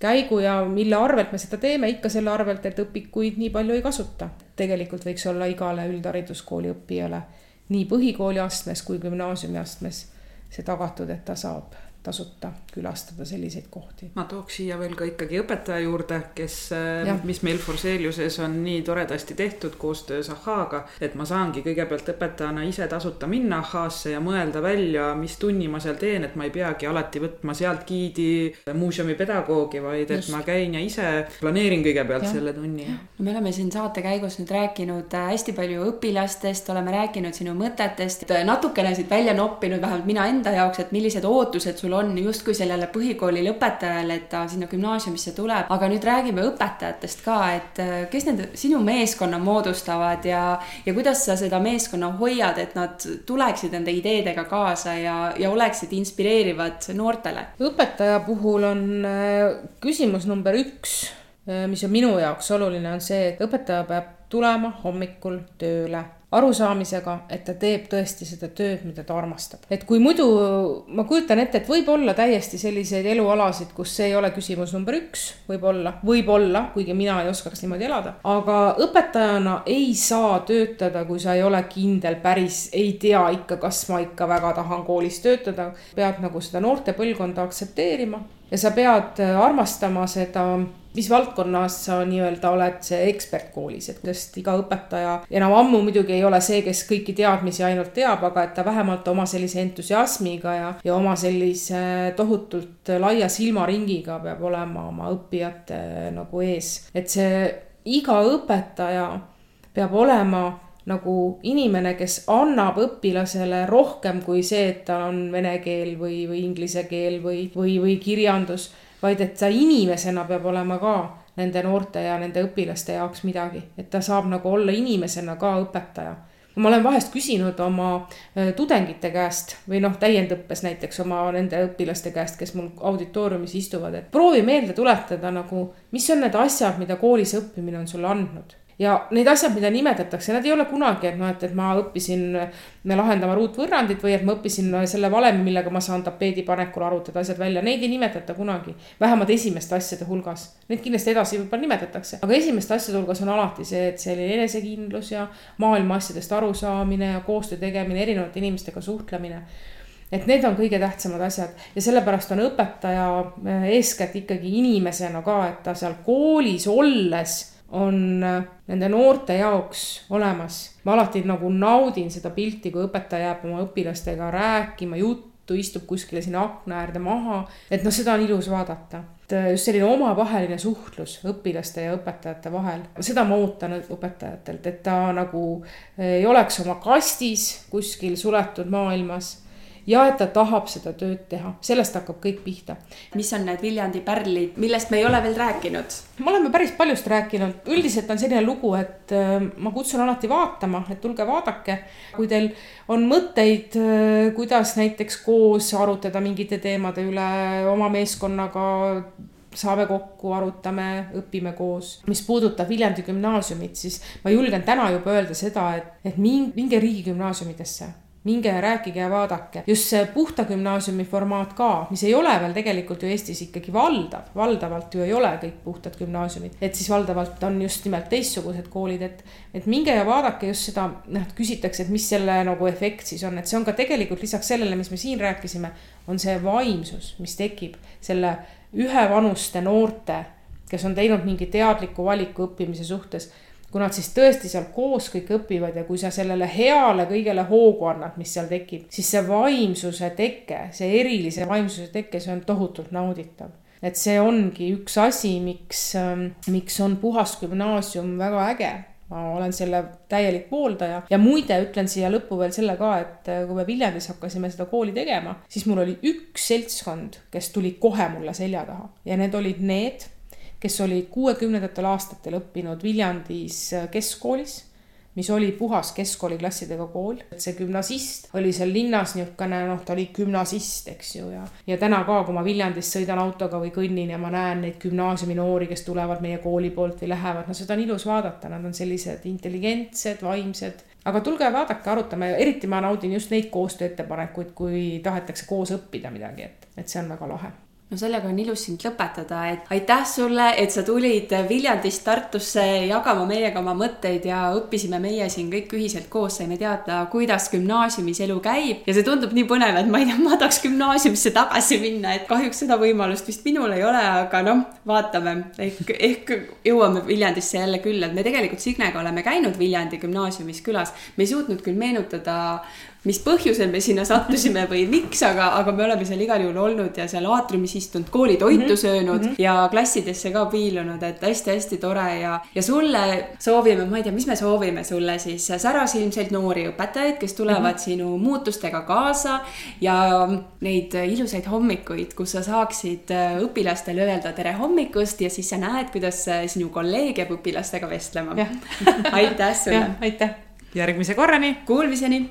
käigu ja mille arvelt me seda teeme, ikka selle arvelt, et õpikuid nii palju ei kasuta. tegelikult võiks olla igale üldhariduskooli õppijale nii põhikooli astmes kui gümnaasiumi astmes see tagatud, et ta saab tasuta külastada selliseid kohti. ma tooks siia veel ka ikkagi õpetaja juurde, kes, äh, mis meil Forseliuses on nii toredasti tehtud koostöös Ahhaaga, et ma saangi kõigepealt õpetajana ise tasuta minna Ahhaasse ja mõelda välja, mis tunni ma seal teen, et ma ei peagi alati võtma sealt giidi muuseumi pedagoogi, vaid et Just. ma käin ja ise planeerin kõigepealt ja. selle tunni. me oleme siin saate käigus nüüd rääkinud äh, hästi palju õpilastest, oleme rääkinud sinu mõtetest, natukene siit välja noppinud, vähemalt mina enda jaoks, et millised ootused sul on justkui sellele põhikooli lõpetajale, et ta sinna gümnaasiumisse tuleb, aga nüüd räägime õpetajatest ka, et äh, kes need sinu meeskonna moodustavad ja, ja kuidas sa seda meeskonna hoiad, et nad tuleksid nende ideedega kaasa ja, ja oleksid inspireerivad noortele? õpetaja puhul on äh, küsimus number üks, äh, mis on minu jaoks oluline, on see, et õpetaja peab tulema hommikul tööle arusaamisega, et ta teeb tõesti seda tööd, mida ta armastab. et kui muidu ma kujutan ette, et võib olla täiesti selliseid elualasid, kus see ei ole küsimus number üks, võib-olla, võib-olla, kuigi mina ei oskaks niimoodi elada, aga õpetajana ei saa töötada, kui sa ei ole kindel, päris ei tea ikka, kas ma ikka väga tahan koolis töötada. pead nagu seda noorte põlvkonda aktsepteerima ja sa pead armastama seda mis valdkonnas sa nii-öelda oled see ekspert koolis, et sest iga õpetaja enam ammu muidugi ei ole see, kes kõiki teadmisi ainult teab, aga et ta vähemalt oma sellise entusiasmiga ja, ja oma sellise tohutult laia silmaringiga peab olema oma õppijate nagu ees. et see iga õpetaja peab olema nagu inimene, kes annab õpilasele rohkem kui see, et tal on vene keel või, või inglise keel või, või, või kirjandus vaid et ta inimesena peab olema ka nende noorte ja nende õpilaste jaoks midagi, et ta saab nagu olla inimesena ka õpetaja. ma olen vahest küsinud oma äh, tudengite käest või noh, täiendõppes näiteks oma nende õpilaste käest, kes mul auditooriumis istuvad, et proovi meelde tuletada nagu, mis on need asjad, mida koolis õppimine on sulle andnud ja need asjad, mida nimetatakse, nad ei ole kunagi, et noh, et, et ma õppisin lahendama ruutvõrrandit või et ma õppisin selle valemi, millega ma saan tapeedi panekul arvutada asjad välja, neid ei nimetata kunagi. vähemalt esimeste asjade hulgas, neid kindlasti edasi võib-olla nimetatakse, aga esimeste asjade hulgas on alati see, et selline enesekindlus ja maailma asjadest arusaamine ja koostöö tegemine, erinevate inimestega suhtlemine. Et need on kõige tähtsamad asjad. Ja sellepärast on õpetaja eeskätt ikkagi inimesena ka, et ta seal koolis olles on äh, nende noorte jaoks olemas. ma alati nagu naudin seda pilti, kui õpetaja jääb oma õpilastega rääkima juttu, istub kuskile sinna akna äärde maha, et noh, seda on ilus vaadata. et äh, just selline omavaheline suhtlus õpilaste ja õpetajate vahel, seda ma ootan õpetajatelt, et ta nagu äh, ei oleks oma kastis kuskil suletud maailmas ja et ta tahab seda tööd teha, sellest hakkab kõik pihta. mis on need Viljandi pärlid, millest me ei ole veel rääkinud? me oleme päris paljust rääkinud, üldiselt on selline lugu, et äh, ma kutsun alati vaatama, et tulge vaadake, kui teil on mõtteid, äh, kuidas näiteks koos arutada mingite teemade üle oma meeskonnaga saame kokku, arutame, õpime koos. mis puudutab Viljandi gümnaasiumit, siis ma julgen täna juba öelda seda, et, et minge riigigümnaasiumidesse minge ja rääkige ja vaadake. just see puhta gümnaasiumi formaat ka, mis ei ole veel tegelikult ju Eestis ikkagi valdav, valdavalt ju ei ole kõik puhtad gümnaasiumid, et siis valdavalt on just nimelt teistsugused koolid, et, et minge ja vaadake just seda, noh, küsitakse, et mis selle nagu efekt siis on, et see on ka tegelikult lisaks sellele, mis me siin rääkisime, on see vaimsus, mis tekib selle ühevanuste noorte, kes on teinud mingi teadliku valiku õppimise suhtes kui nad siis tõesti seal koos kõik õpivad ja kui sa sellele heale kõigele hoogu annad, mis seal tekib, siis see vaimsuse teke, see erilise vaimsuse teke, see on tohutult nauditav. et see ongi üks asi, miks, ähm, miks on puhas gümnaasium väga äge. ma olen selle täielik pooldaja. ja muide, ütlen siia lõppu veel selle ka, et äh, kui me Viljandis hakkasime seda kooli tegema, siis mul oli üks seltskond, kes tuli kohe mulle selja taha. ja need olid need kes olid kuuekümnendatel aastatel õppinud Viljandis äh, keskkoolis mis oli puhas keskkooliklassidega kool. see gümnasist oli seal linnas niisugune, noh, ta oli gümnasist, eks ju, ja, ja täna ka, kui ma Viljandist sõidan autoga või kõnnin ja ma näen neid gümnaasiumi noori, kes tulevad meie kooli poolt või lähevad, no seda on ilus vaadata, nad on sellised intelligentsed, vaimsed, aga tulge vaadake, arutame, eriti ma naudin just neid koostööettepanekuid, kui tahetakse koos õppida midagi, et, et see on väga lahe no sellega on ilus sind lõpetada, et aitäh sulle, et sa tulid Viljandist Tartusse jagama meiega oma mõtteid ja õppisime meie siin kõik ühiselt koos, saime teada, kuidas gümnaasiumis elu käib. Ja see tundub nii põnev, et ma ei tea, ma tahaks gümnaasiumisse tagasi minna, et kahjuks seda võimalust vist minul ei ole, aga noh, vaatame, ehk, ehk jõuame Viljandisse jälle külla, et me tegelikult Signega oleme käinud Viljandi gümnaasiumis külas, me ei suutnud küll meenutada mis põhjusel me sinna sattusime või miks, aga, aga me oleme seal igal juhul olnud ja seal aatriumis istunud, koolitoitu mm -hmm. söönud mm -hmm. ja klassidesse ka piilunud, et hästi-hästi tore ja, ja sulle soovime, ma ei tea, mis me soovime sulle siis, särasilmseid noori õpetajaid, kes tulevad mm -hmm. sinu muutustega kaasa ja neid ilusaid hommikuid, kus sa saaksid õpilastele öelda tere hommikust ja siis sa näed, kuidas sinu kolleeg jääb õpilastega vestlema. aitäh sulle. aitäh. järgmise korrani. Kuulmiseni